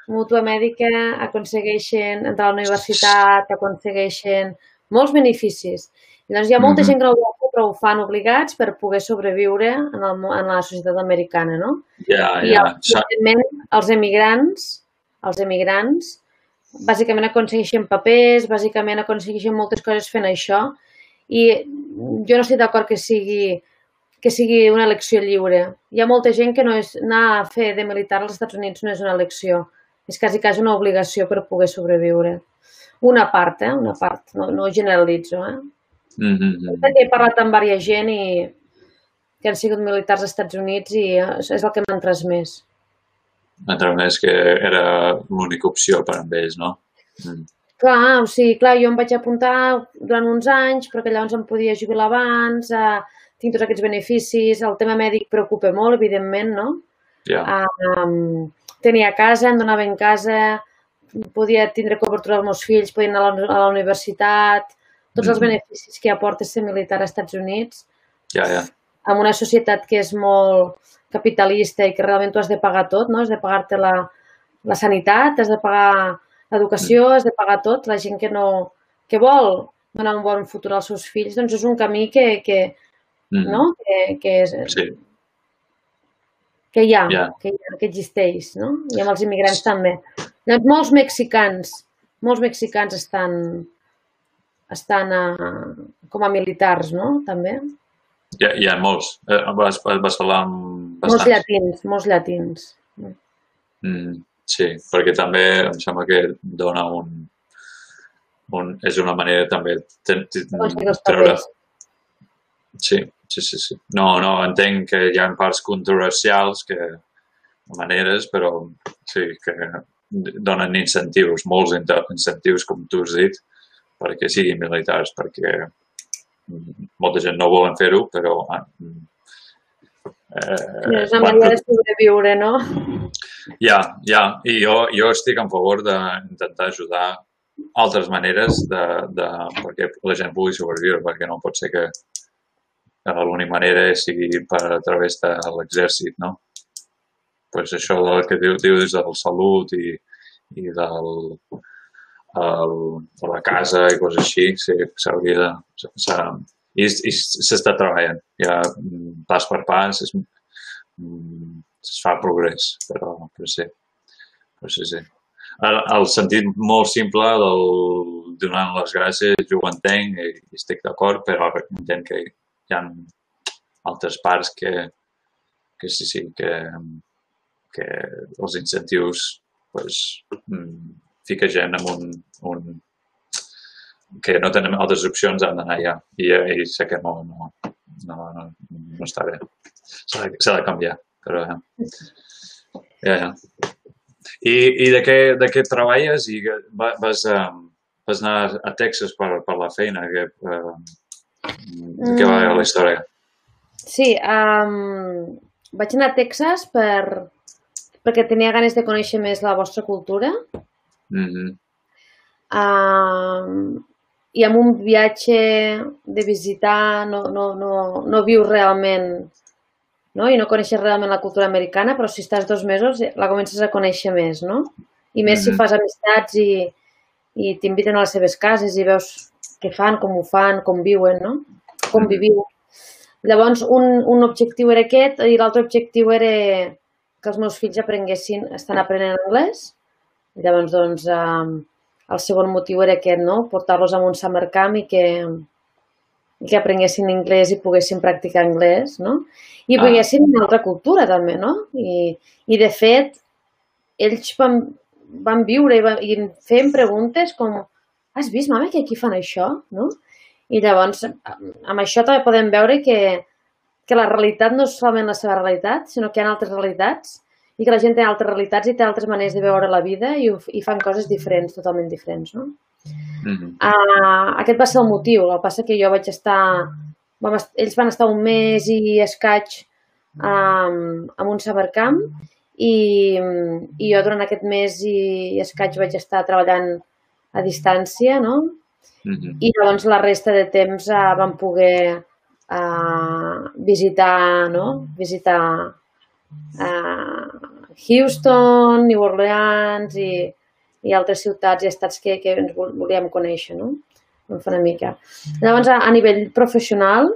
mútua mèdica, aconsegueixen entrar a la universitat, aconsegueixen molts beneficis. Llavors hi ha molta Mhm. gent que no ho vol fer, però ho fan obligats per poder sobreviure en, el, en la societat americana, no? Ja, I ja. els, evidentment, els emigrants, els emigrants, bàsicament aconsegueixen papers, bàsicament aconsegueixen moltes coses fent això i jo no estic d'acord que sigui que sigui una elecció lliure. Hi ha molta gent que no és anar a fer de militar als Estats Units no és una elecció, és quasi quasi una obligació per poder sobreviure. Una part, eh? Una part, no, no generalitzo, eh? Mm -hmm. He parlat amb diversa gent i que han sigut militars als Estats Units i és el que m'han transmès. Encara més que era l'única opció per a ells, no? Mm. Clar, o sigui, clar, jo em vaig apuntar durant uns anys perquè llavors em podia jubilar abans, eh, tinc tots aquests beneficis, el tema mèdic preocupa molt, evidentment, no? Ja, Um, tenia casa, em donava en casa, podia tindre cobertura dels meus fills, podia anar a la, a la universitat, tots els Mhm. beneficis que aporta ser militar als Estats Units, ja, ja. En una societat que és molt capitalista i que realment tu has de pagar tot, no? Has de pagar-te la, la sanitat, has de pagar l'educació, has de pagar tot. La gent que no que vol donar un bon futur als seus fills, doncs és un camí que, que, Mm. no? que, que, és, Sí, que hi ha, Ja. que, hi ha, que existeix, no? I amb els immigrants també. Doncs molts mexicans, molts mexicans estan, estan a, com a militars, no? També. Hi ha, hi ha molts. Eh, vas, vas parlar amb Molts bastants. llatins, molts llatins. Mm, sí, perquè també em sembla que dona un... un és una manera també de, treure... Sí, sí, sí, sí. No, no, entenc que hi ha parts controversials que maneres, però sí, que donen incentius, molts in- incentius, com tu has dit, perquè siguin militars, perquè molta gent no volen fer-ho, però ah, Eh, és una manera de sobreviure, no? Ja, ja. I jo, jo estic en favor d'intentar ajudar altres maneres de, de, perquè la gent pugui sobreviure, perquè no pot ser que l'única manera sigui per a través de l'exèrcit, no? pues això del que diu, dius del salut i, i del, el, la casa i coses així, sí, s'hauria de... I, i s'està treballant, ja pas per pas, es, es fa progrés, però, però sí, però sí, sí. El, el sentit molt simple del donant les gràcies, jo ho entenc i, i estic d'acord, però entenc que hi ha altres parts que, que sí, sí, que, que els incentius pues, mm, fica gent en un, un que no tenen altres opcions han d'anar allà i, i sé que no, no, no, no, no està bé. S'ha de, de canviar, però ja. ja, ja. I, i de, què, de què treballes? I vas, uh, vas anar a Texas per, per la feina? Que, uh, de què va la mm. història? Sí, um, vaig anar a Texas per, perquè tenia ganes de conèixer més la vostra cultura. Mm -hmm. uh, I amb un viatge de visitar no, no, no, no vius realment no? i no coneixes realment la cultura americana, però si estàs dos mesos la comences a conèixer més, no? I més mm -hmm. si mhm. fas amistats i, i t'inviten a les seves cases i veus què fan, com ho fan, com viuen, no? Com mhm. viviu. Llavors, un, un objectiu era aquest i l'altre objectiu era que els meus fills aprenguessin, estan aprenent anglès. Llavors, doncs, eh, el segon motiu era aquest, no? Portar-los a un summer camp i que, i que aprenguessin anglès i poguessin practicar anglès, no? I ah. poguessin una altra cultura, també, no? I, i de fet, ells van, van viure i, van, i feien preguntes com has vist, mama, que aquí fan això, no? I llavors, amb això també podem veure que, que la realitat no és solament la seva realitat, sinó que hi ha altres realitats i que la gent té altres realitats i té altres maneres de veure la vida i, i fan coses diferents, totalment diferents, no? Mm -hmm. uh, aquest va ser el motiu. El que passa que jo vaig estar... Vam ells van estar un mes i escaig um, en un camp i, i jo durant aquest mes i, i escaig vaig estar treballant a distància, no? Mm -hmm. I llavors la resta de temps uh, vam poder uh, visitar, no? visitar uh, Houston, New Orleans i, i altres ciutats i estats que, que ens volíem conèixer, no? Vam fer una mica. Llavors, a, a nivell professional,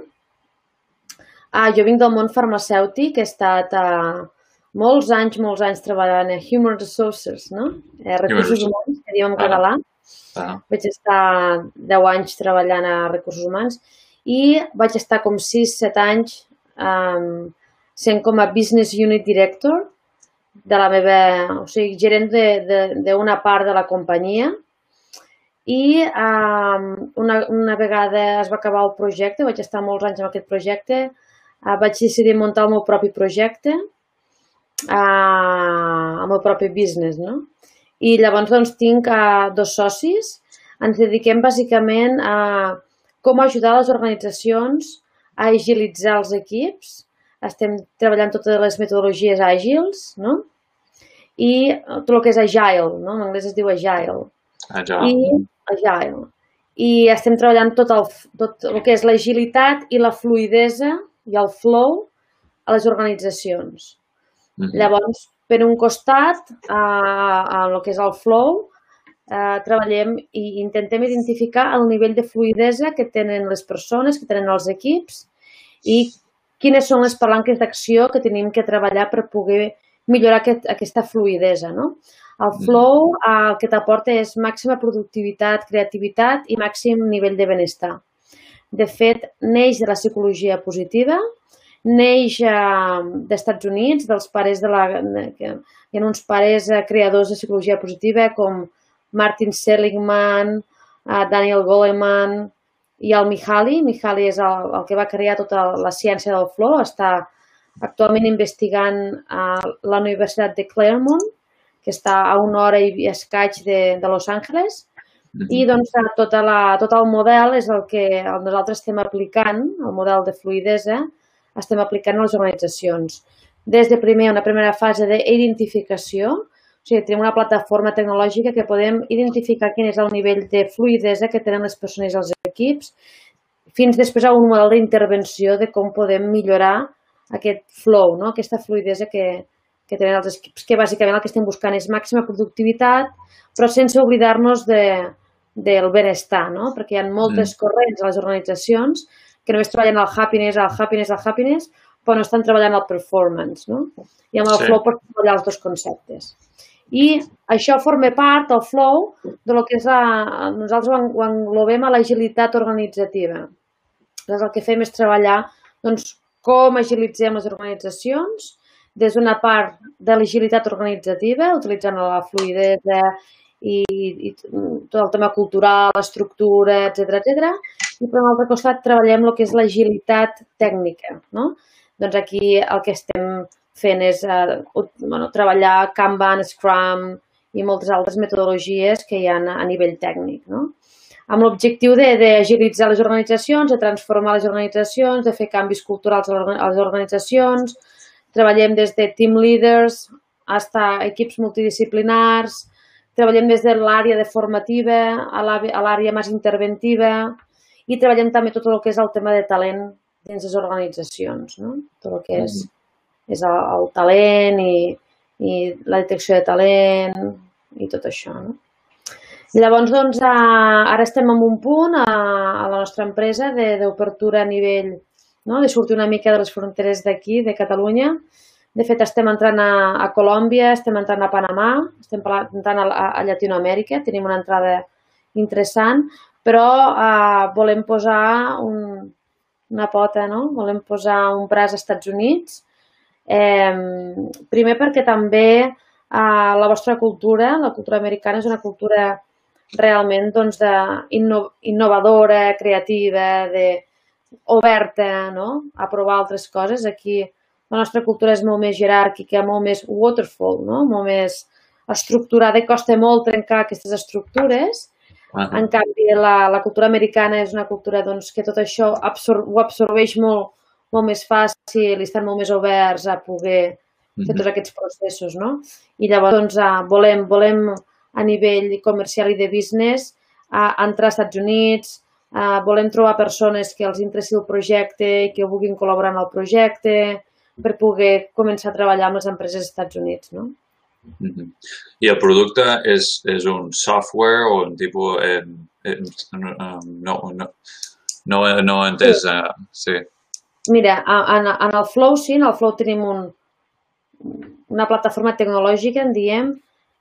uh, jo vinc del món farmacèutic, he estat uh, molts anys, molts anys treballant a Human Resources, no? Eh, recursos humans, que diem en català. Ah. Vaig estar 10 anys treballant a recursos humans i vaig estar com 6-7 anys um, sent com a Business Unit Director de la meva, o sigui, gerent d'una part de la companyia i um, una, una vegada es va acabar el projecte, vaig estar molts anys en aquest projecte, uh, vaig decidir muntar el meu propi projecte, uh, el meu propi business, no? I llavors doncs tinc uh, dos socis, ens dediquem bàsicament a com ajudar les organitzacions a agilitzar els equips. Estem treballant totes les metodologies àgils, no? I tot el que és agile, no? En anglès es diu agile. Agile. I, agile. I estem treballant tot el, tot el que és l'agilitat i la fluidesa i el flow a les organitzacions. Mm -hmm. Llavors, per un costat, a, a el que és el flow, eh, treballem i intentem identificar el nivell de fluidesa que tenen les persones, que tenen els equips i quines són les palanques d'acció que tenim que treballar per poder millorar aquest, aquesta fluidesa. No? El mm. flow el que t'aporta és màxima productivitat, creativitat i màxim nivell de benestar. De fet, neix de la psicologia positiva, neix eh, d'Estats Units, dels pares de la... Que hi ha uns pares eh, creadors de psicologia positiva com Martin Seligman, uh, Daniel Goleman i el Mihaly. Mihaly és el, el que va crear tota la ciència del flow, està actualment investigant a la Universitat de Claremont, que està a una hora i escaig de, de Los Angeles, -hmm. i doncs tota la, tot el model és el que nosaltres estem aplicant, el model de fluidesa, estem aplicant a les organitzacions. Des de primer, una primera fase d'identificació, o sigui, tenim una plataforma tecnològica que podem identificar quin és el nivell de fluidesa que tenen les persones als equips, fins després a un model d'intervenció de com podem millorar aquest flow, no? aquesta fluidesa que, que tenen els equips, que bàsicament el que estem buscant és màxima productivitat, però sense oblidar-nos de, del benestar, no? perquè hi ha moltes mm. corrents a les organitzacions que només treballen el happiness, el happiness, el happiness, però no estan treballant el performance. No? I amb el sí. flow pots treballar els dos conceptes. I això forma part, el flow, de lo que és la... Nosaltres ho englobem a l'agilitat organitzativa. Llavors el que fem és treballar doncs, com agilitzem les organitzacions des d'una part de l'agilitat organitzativa, utilitzant la fluidesa i, i tot el tema cultural, l'estructura, etc etc. I per un altre costat treballem el que és l'agilitat tècnica. No? Doncs aquí el que estem fent és eh, bueno, treballar Kanban, Scrum i moltes altres metodologies que hi ha a nivell tècnic. No? amb l'objectiu d'agilitzar les organitzacions, de transformar les organitzacions, de fer canvis culturals a les organitzacions. Treballem des de team leaders fins a equips multidisciplinars, treballem des de l'àrea de formativa a l'àrea més interventiva i treballem també tot el que és el tema de talent dins les organitzacions, no? tot el que és és el, el talent i, i la detecció de talent i tot això. No? Llavors, doncs, ara estem en un punt a, a la nostra empresa d'obertura a nivell, no? de sortir una mica de les fronteres d'aquí, de Catalunya. De fet, estem entrant a, a Colòmbia, estem entrant a Panamà, estem entrant a, a Llatinoamèrica, tenim una entrada interessant, però eh, volem posar un, una pota, no? volem posar un braç als Estats Units Eh, primer perquè també eh, la vostra cultura, la cultura americana, és una cultura realment doncs, de inno innovadora, creativa, de oberta no? a provar altres coses. Aquí la nostra cultura és molt més jeràrquica, molt més waterfall, no? molt més estructurada i costa molt trencar aquestes estructures. -huh. En canvi, la, la cultura americana és una cultura doncs, que tot això absor ho absorbeix molt molt més fàcil i estan molt més oberts a poder fer tots aquests processos, no? I llavors, doncs, volem, volem a nivell comercial i de business a entrar als Estats Units, a, volem trobar persones que els interessi el projecte i que vulguin col·laborar en el projecte per poder començar a treballar amb les empreses dels Estats Units, no? Mm -hmm. I el producte és, és un software o un tipus... Eh, eh, no, no, no, no, he entès... Sí. Uh, sí. Mira, en, en el Flow sí, en el Flow tenim un, una plataforma tecnològica, en diem,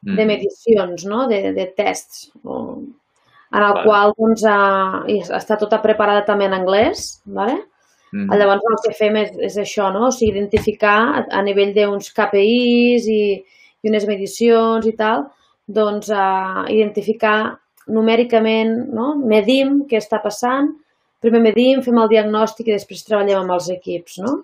de mm. medicions, no? de, de tests, en el vale. qual doncs, uh, està tota preparada també en anglès. Vale? Mm. Llavors el que fem és, és això, no? o sigui, identificar a, a nivell d'uns KPIs i, i unes medicions i tal, doncs uh, identificar numèricament, no? medim què està passant, primer medim, fem el diagnòstic i després treballem amb els equips, no?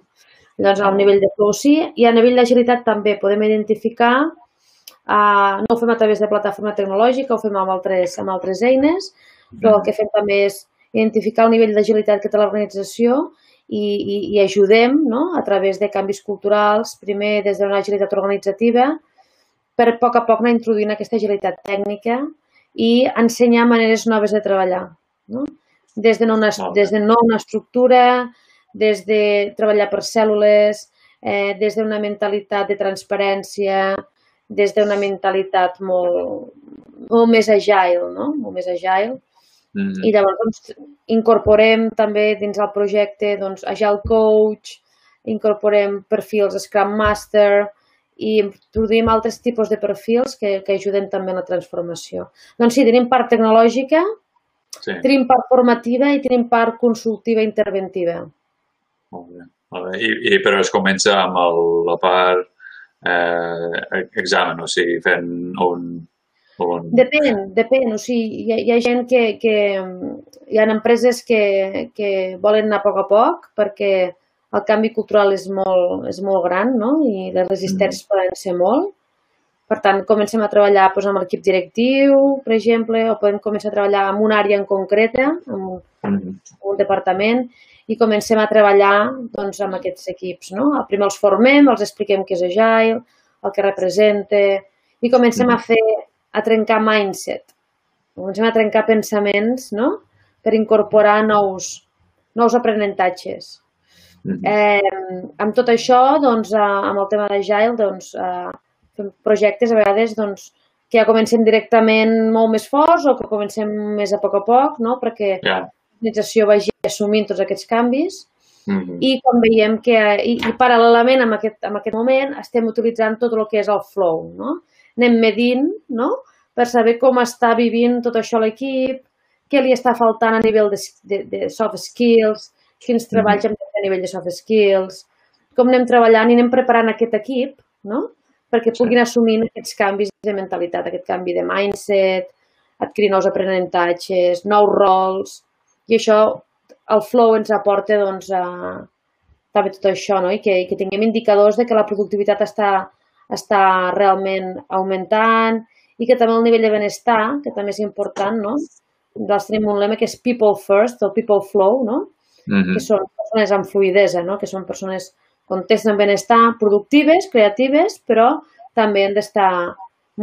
Llavors, al nivell de flow sí, i a nivell d'agilitat també podem identificar, uh, no ho fem a través de plataforma tecnològica, ho fem amb altres, amb altres eines, però el que fem també és identificar el nivell d'agilitat que té l'organització i, i, i ajudem no? a través de canvis culturals, primer des d'una agilitat organitzativa, per a poc a poc anar introduint aquesta agilitat tècnica i ensenyar maneres noves de treballar. No? Des de no una, des de no una estructura, des de treballar per cèl·lules, eh, des d'una mentalitat de transparència, des d'una mentalitat molt, molt més agile, no? molt més agile. Mm -hmm. I llavors doncs, incorporem també dins el projecte doncs, Agile Coach, incorporem perfils Scrum Master i introduïm altres tipus de perfils que, que ajuden també a la transformació. Doncs sí, tenim part tecnològica, Sí. Tenim part formativa i tenim part consultiva interventiva. Molt bé. Molt bé. I, i però es comença amb el, la part eh, examen, o sigui, fent un... un... Depèn, depèn. O sigui, hi ha, hi ha gent que, que... Hi ha empreses que, que volen anar a poc a poc perquè el canvi cultural és molt, és molt gran, no? I les resistències mm. poden ser molt. Per tant, comencem a treballar doncs, amb l'equip directiu, per exemple, o podem començar a treballar en una àrea en concreta, en un, en un departament, i comencem a treballar doncs, amb aquests equips. No? Primer els formem, els expliquem què és Agile, el que representa, i comencem a fer, a trencar mindset. Comencem a trencar pensaments no? per incorporar nous, nous aprenentatges. Eh, amb tot això, doncs, eh, amb el tema d'Agile, doncs, eh, fem projectes a vegades doncs, que ja comencem directament molt més forts o que comencem més a poc a poc, no? perquè yeah. l'organització vagi assumint tots aquests canvis mm -hmm. i com veiem que, i, i paral·lelament amb aquest, amb aquest moment estem utilitzant tot el que és el flow, no? Anem medint, no? Per saber com està vivint tot això l'equip, què li està faltant a nivell de, de, de soft skills, quins treballs hem de fer a nivell de soft skills, com anem treballant i anem preparant aquest equip, no? Perquè puguin sí. assumir aquests canvis de mentalitat, aquest canvi de mindset, adquirir nous aprenentatges, nous rols, i això, el flow ens aporta doncs, a, també tot això, no? I que, que tinguem indicadors de que la productivitat està, està realment augmentant i que també el nivell de benestar, que també és important, no? Nosaltres tenim un lema que és people first, o people flow, no? Mm -hmm. que són persones amb fluidesa, no? que són persones contesten benestar, productives, creatives, però també han d'estar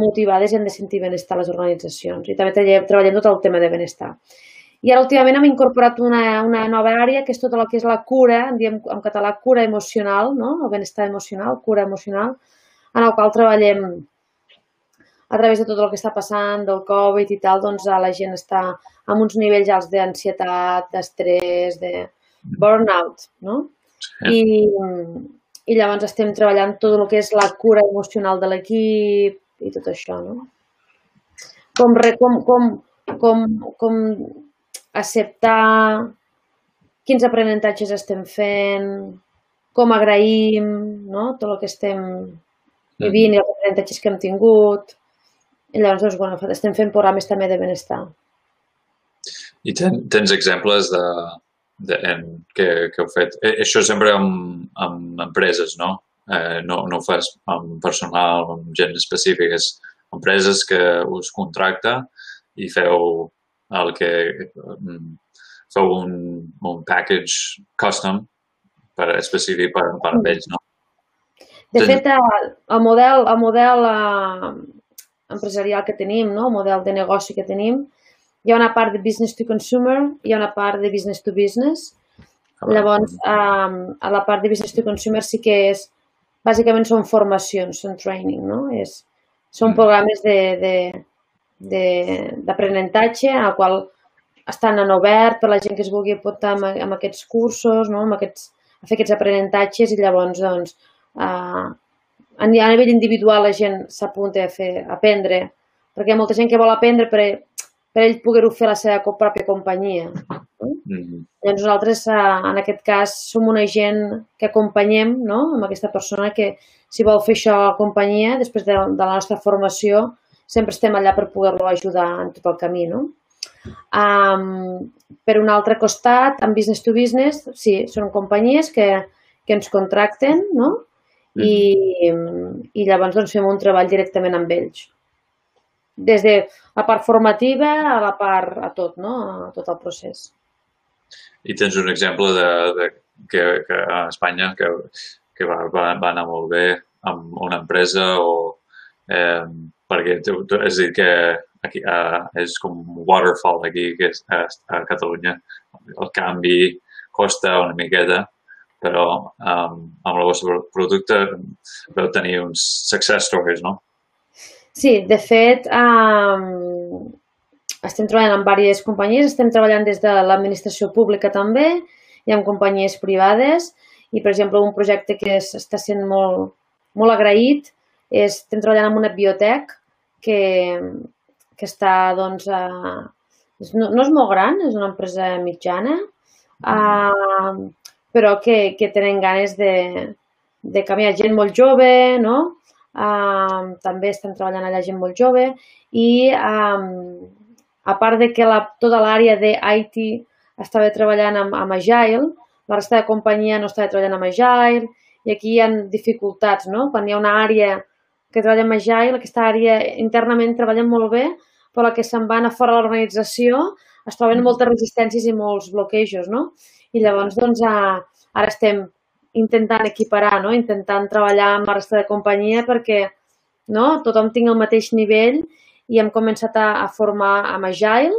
motivades i han de sentir benestar les organitzacions. I també treballem tot el tema de benestar. I ara últimament hem incorporat una, una nova àrea que és tota el que és la cura, en diem en català cura emocional, no? el benestar emocional, cura emocional, en el qual treballem a través de tot el que està passant, del Covid i tal, doncs la gent està amb uns nivells alts d'ansietat, d'estrès, de burnout, no? I, i llavors estem treballant tot el que és la cura emocional de l'equip i tot això, no? Com, com, com, com, com acceptar quins aprenentatges estem fent, com agraïm no? tot el que estem vivint i els aprenentatges que hem tingut. I llavors, doncs, bueno, estem fent programes també de benestar. I ten, tens exemples de, de, en, que, que heu fet. Eh, això sempre amb, amb empreses, no? Eh, no, no ho fas amb personal, amb gent específica, és empreses que us contracta i feu el que mm, feu un, un package custom per específic per, per a ells, no? De fet, el model, el model eh, empresarial que tenim, no? el model de negoci que tenim, hi ha una part de business to consumer, hi ha una part de business to business. Ah, Llavors, um, a la part de business to consumer sí que és, bàsicament són formacions, són training, no? És, són mm. programes d'aprenentatge al qual estan en obert per la gent que es vulgui apuntar amb, amb aquests cursos, no? amb aquests, a fer aquests aprenentatges i llavors, doncs, uh, a nivell individual la gent s'apunta a fer, a aprendre, perquè hi ha molta gent que vol aprendre per, per ell poder-ho fer a la seva pròpia companyia. Mm -hmm. Llavors nosaltres, eh, en aquest cas, som una gent que acompanyem no? amb aquesta persona que si vol fer això a la companyia, després de, de la nostra formació, sempre estem allà per poder-lo ajudar en tot el camí. No? Um, per un altre costat, en business to business, sí, són companyies que, que ens contracten no? Mm -hmm. I, i llavors doncs, fem un treball directament amb ells des de la part formativa a la part a tot, no? a tot el procés. I tens un exemple de, de que, que a Espanya que, que va, va, va anar molt bé amb una empresa o eh, perquè és dir que aquí, uh, és com un waterfall aquí que és a, a Catalunya el canvi costa una miqueta però um, amb el vostre producte veu tenir uns success stories, no? Sí, de fet, um, estem treballant amb diverses companyies, estem treballant des de l'administració pública també i amb companyies privades i, per exemple, un projecte que està sent molt, molt agraït és, estem treballant amb una biotec que, que està, doncs, a, no, no és molt gran, és una empresa mitjana, uh, però que, que tenen ganes de, de canviar gent molt jove, no? Um, també estem treballant allà gent molt jove i um, a part de que la, tota l'àrea de IT estava treballant amb, amb Agile, la resta de companyia no estava treballant amb Agile i aquí hi ha dificultats, no? Quan hi ha una àrea que treballen amb Agile, aquesta àrea internament treballen molt bé, però la que se'n van a fora de l'organització es troben moltes resistències i molts bloquejos, no? I llavors, doncs, a, ara estem intentant equiparar, no? intentant treballar amb la resta de companyia perquè no? tothom tingui el mateix nivell i hem començat a, a formar amb Agile.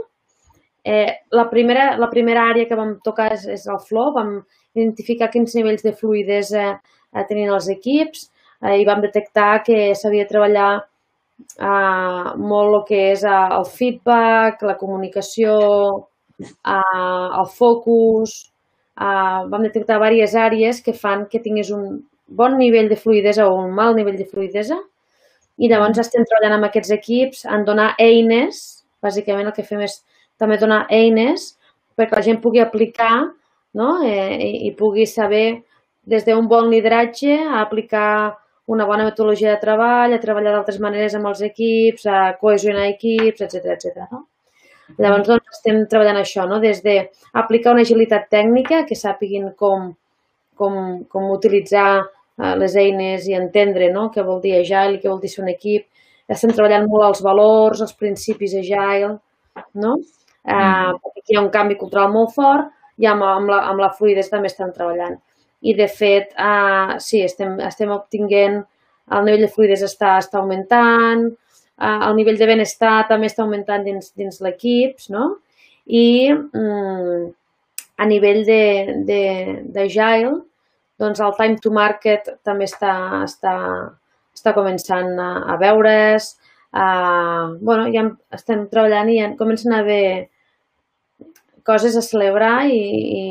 Eh, la, primera, la primera àrea que vam tocar és, és el flow, vam identificar quins nivells de fluidesa eh, tenien els equips eh, i vam detectar que s'havia de treballar eh, molt el que és eh, el feedback, la comunicació, eh, el focus, uh, vam detectar diverses àrees que fan que tingués un bon nivell de fluidesa o un mal nivell de fluidesa i llavors estem treballant amb aquests equips en donar eines, bàsicament el que fem és també donar eines perquè la gent pugui aplicar no? eh, i, i pugui saber des d'un bon lideratge a aplicar una bona metodologia de treball, a treballar d'altres maneres amb els equips, a cohesionar equips, etc etc. no? Llavors, doncs, estem treballant això, no? des d'aplicar una agilitat tècnica, que sàpiguin com, com, com utilitzar eh, les eines i entendre no? què vol dir Agile, què vol dir ser un equip. Estem treballant molt els valors, els principis Agile, no? Eh, mm. aquí hi ha un canvi cultural molt fort i amb, amb, la, amb la fluidesa també estem treballant. I, de fet, eh, sí, estem, estem obtinguent, el nivell de fluidesa està, està augmentant, eh, el nivell de benestar també està augmentant dins, dins l'equip, no? I mm, a nivell d'agile, doncs el time to market també està, està, està començant a, a veure's. Uh, bueno, ja estem treballant i ja comencen a haver coses a celebrar i, i,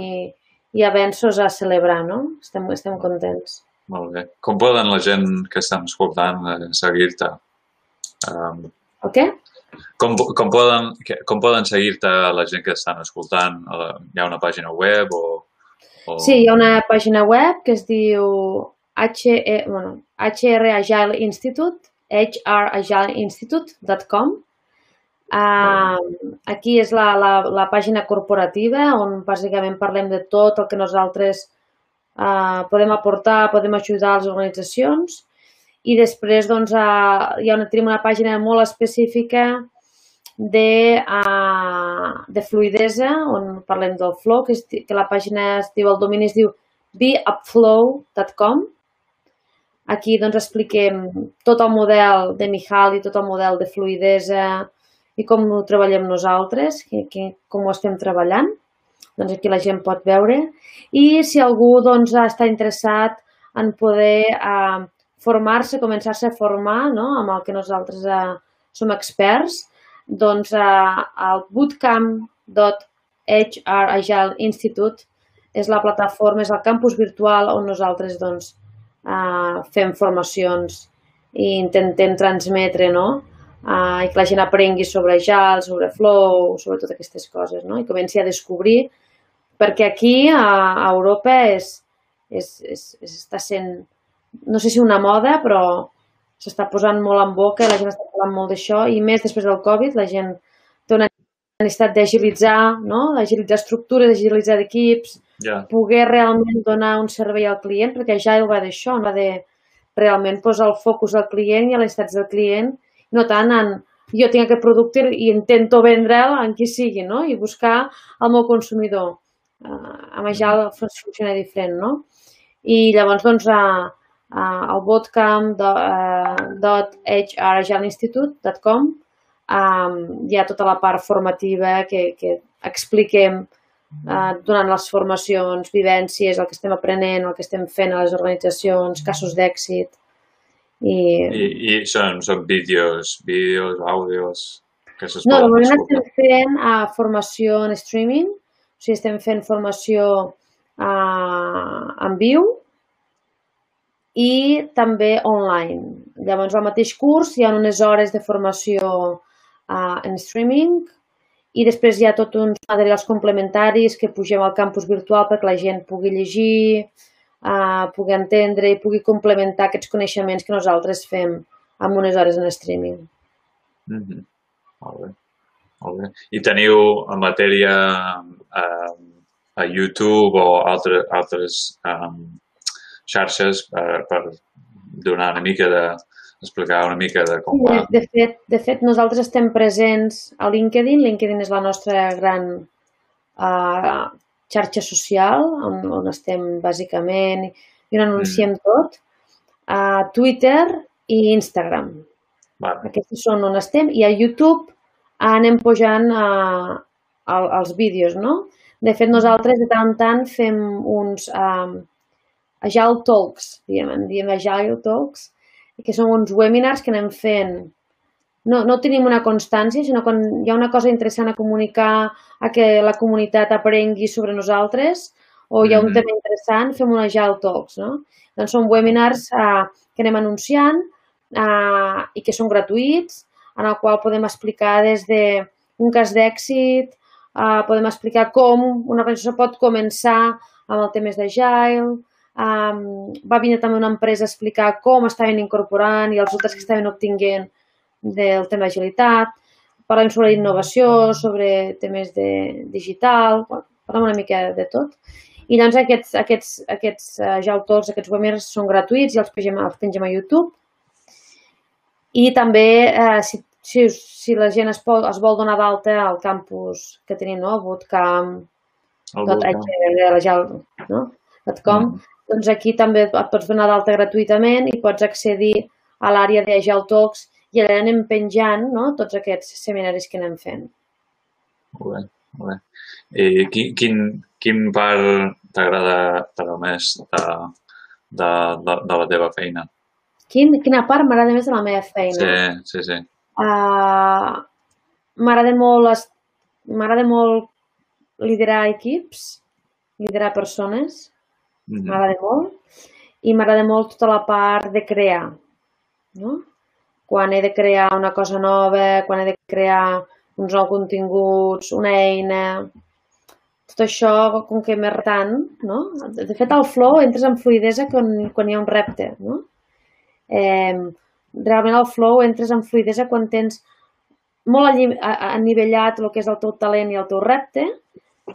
i avenços a celebrar, no? Estem, estem contents. Molt bé. Com poden la gent que estan escoltant eh, seguir-te? Um, el què? Com, com poden, com poden seguir-te la gent que estan escoltant? Hi ha una pàgina web o, o... Sí, hi ha una pàgina web que es diu H, e, bueno, HR Agile Institute, hragileinstitute.com. Uh, aquí és la, la, la pàgina corporativa on bàsicament parlem de tot el que nosaltres uh, podem aportar, podem ajudar a les organitzacions i després doncs, uh, hi ha una, tenim una pàgina molt específica de, uh, de fluidesa, on parlem del flow, que, és, que la pàgina es diu, el domini es diu beupflow.com. Aquí doncs, expliquem tot el model de Mihaly, tot el model de fluidesa i com ho treballem nosaltres, que, que, com ho estem treballant. Doncs aquí la gent pot veure. I si algú doncs, està interessat en poder uh, formar-se, començar-se a formar no? amb el que nosaltres eh, som experts, doncs eh, el bootcamp.hr Agile Institute és la plataforma, és el campus virtual on nosaltres doncs, eh, fem formacions i intentem transmetre no? eh, i que la gent aprengui sobre Agile, sobre Flow, sobre totes aquestes coses no? i comenci a descobrir perquè aquí a, a Europa és, és, és, és, està sent no sé si una moda, però s'està posant molt en boca, la gent està parlant molt d'això i més després del Covid, la gent té una necessitat d'agilitzar, no? d'agilitzar estructures, d'agilitzar equips, yeah. poder realment donar un servei al client, perquè ja ho va d'això, va de realment posar el focus al client i a les necessitats del client, no tant en jo tinc aquest producte i intento vendre'l en qui sigui, no? I buscar el meu consumidor. Uh, amb ja funciona diferent, no? I llavors, doncs, uh, uh, al bootcamp.hragilinstitute.com um, hi ha tota la part formativa que, que expliquem uh, durant les formacions, vivències, el que estem aprenent, el que estem fent a les organitzacions, casos d'èxit. I, I, i són, són vídeos, vídeos, àudios... Que no, de moment estem fent uh, formació en streaming, o sigui, estem fent formació uh, en viu, i també online. Llavors, al mateix curs hi ha unes hores de formació uh, en streaming i després hi ha tots uns materials complementaris que pugem al campus virtual perquè la gent pugui llegir, uh, pugui entendre i pugui complementar aquests coneixements que nosaltres fem amb unes hores en streaming. Mm -hmm. Molt bé. Molt bé. I teniu en matèria uh, a YouTube o altre, altres um, xarxes per, per donar una mica de, explicar una mica de com va. de, fet, de fet, nosaltres estem presents a LinkedIn. LinkedIn és la nostra gran uh, xarxa social, on, on estem bàsicament i on anunciem tot. A Twitter i Instagram. Vale. Aquests són on estem. I a YouTube anem pujant a, a, als vídeos, no? De fet, nosaltres de tant en tant fem uns um, Agile Talks, diem, en diem Agile Talks, que són uns webinars que anem fent. No, no tenim una constància, sinó quan hi ha una cosa interessant a comunicar, a que la comunitat aprengui sobre nosaltres, o hi ha un Mhm. tema interessant, fem un Agile Talks, no? Doncs són webinars uh, que anem anunciant uh, i que són gratuïts, en el qual podem explicar des de un cas d'èxit, uh, podem explicar com una organització pot començar amb el temes d'Agile, um, va venir també una empresa a explicar com estaven incorporant i els resultats que estaven obtinguent del tema d'agilitat, parlem sobre innovació, sobre temes de digital, bueno, parlem una mica de tot. I llavors aquests, aquests, aquests uh, ja autors, aquests webinars són gratuïts i els pengem, els pengem a YouTube. I també, eh, si, si, si la gent es, pot, es vol donar d'alta al campus que tenim, no? Bootcamp, El volcà. HRL, no? .com, Mhm. Doncs aquí també et pots donar d'alta gratuïtament i pots accedir a l'àrea d'Agile Talks i allà anem penjant no? tots aquests seminaris que anem fent. Molt bé, molt bé. I quin, quin, quin part t'agrada més de, de, de, de la teva feina? Quin, quina part m'agrada més de la meva feina? Sí, sí, sí. Uh, m'agrada molt, m'agrada molt liderar equips, liderar persones. M'agrada molt, i m'agrada molt tota la part de crear, no? Quan he de crear una cosa nova, quan he de crear uns nous continguts, una eina, tot això com que m'és retant, no? De fet, al flow entres en fluidesa quan, quan hi ha un repte, no? Eh, realment al flow entres en fluidesa quan tens molt anivellat el que és el teu talent i el teu repte,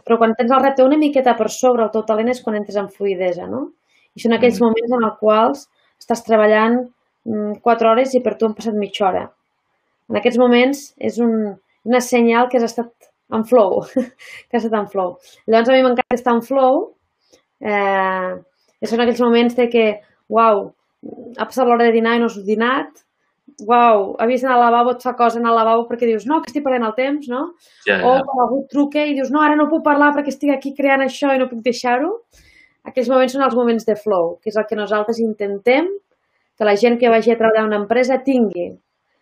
però quan tens el repte una miqueta per sobre el teu talent és quan entres en fluidesa, no? I són aquells Mm. moments en els quals estàs treballant mm, 4 hores i per tu han passat mitja hora. En aquests moments és un, una senyal que has estat en flow, *laughs* que has estat en flow. Llavors a mi m'encanta estar en flow, eh, són aquells moments de que, uau, ha passat l'hora de dinar i no has dinat, uau, ha vist anar al lavabo, et fa cosa anar al lavabo perquè dius, no, que estic perdent el temps, no? Ja, O ja. quan algú truca i dius, no, ara no puc parlar perquè estic aquí creant això i no puc deixar-ho. Aquells moments són els moments de flow, que és el que nosaltres intentem que la gent que vagi a treballar a una empresa tingui.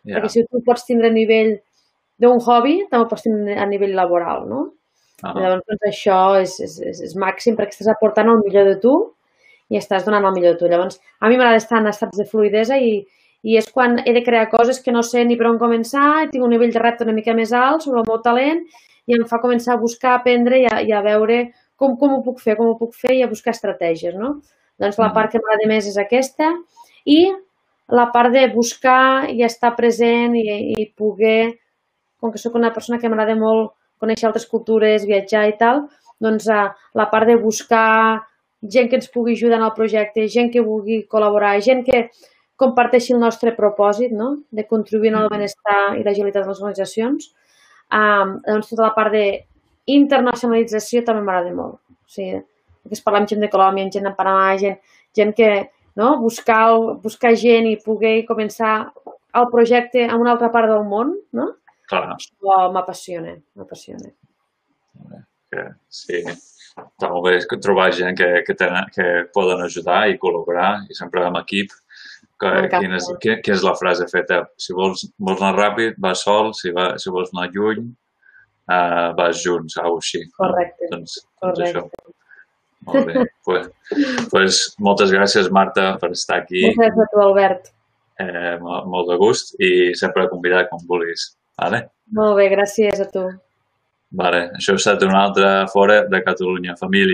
ja. Perquè si tu pots tindre a nivell d'un hobby, també pots tindre a nivell laboral, no? Ah, Llavors, doncs, això és, és, és, és màxim perquè estàs aportant el millor de tu i estàs donant el millor de tu. Llavors, a mi m'agrada estar en estats de fluidesa i, i és quan he de crear coses que no sé ni per on començar, tinc un nivell de repte una mica més alt sobre el meu talent i em fa començar a buscar, a aprendre i a, i a veure com, com ho puc fer, com ho puc fer i a buscar estratègies, no? Doncs la Mhm. part que m'agrada més és aquesta i la part de buscar i estar present i, i poder, com que sóc una persona que m'agrada molt conèixer altres cultures, viatjar i tal, doncs eh, la part de buscar gent que ens pugui ajudar en el projecte, gent que vulgui col·laborar, gent que comparteixi el nostre propòsit no? de contribuir en el benestar i l'agilitat de les organitzacions. Um, doncs tota la part d'internacionalització també m'agrada molt. O sigui, que es parla amb gent de Colòmbia, amb gent de Panamà, gent, gent que no? buscar, buscar gent i poder començar el projecte en una altra part del món, no? clar, Això m'apassiona, m'apassiona. sí. Està molt bé que trobar gent que, que, tenen, que poden ajudar i col·laborar i sempre en equip. Que, quina, és, quina, quina és la frase feta? Si vols, vols anar ràpid, vas sol, si, va, si vols anar lluny, uh, vas junts, alguna així. no? Correcte. Doncs, doncs Correcte. això. Molt bé. *laughs* pues, pues, moltes gràcies, Marta, per estar aquí. Moltes gràcies a tu, Albert. Eh, molt, molt de gust i sempre convidat quan vulguis. Vale? Molt bé, gràcies a tu. Vale. Això ha estat una altra fora de Catalunya Família.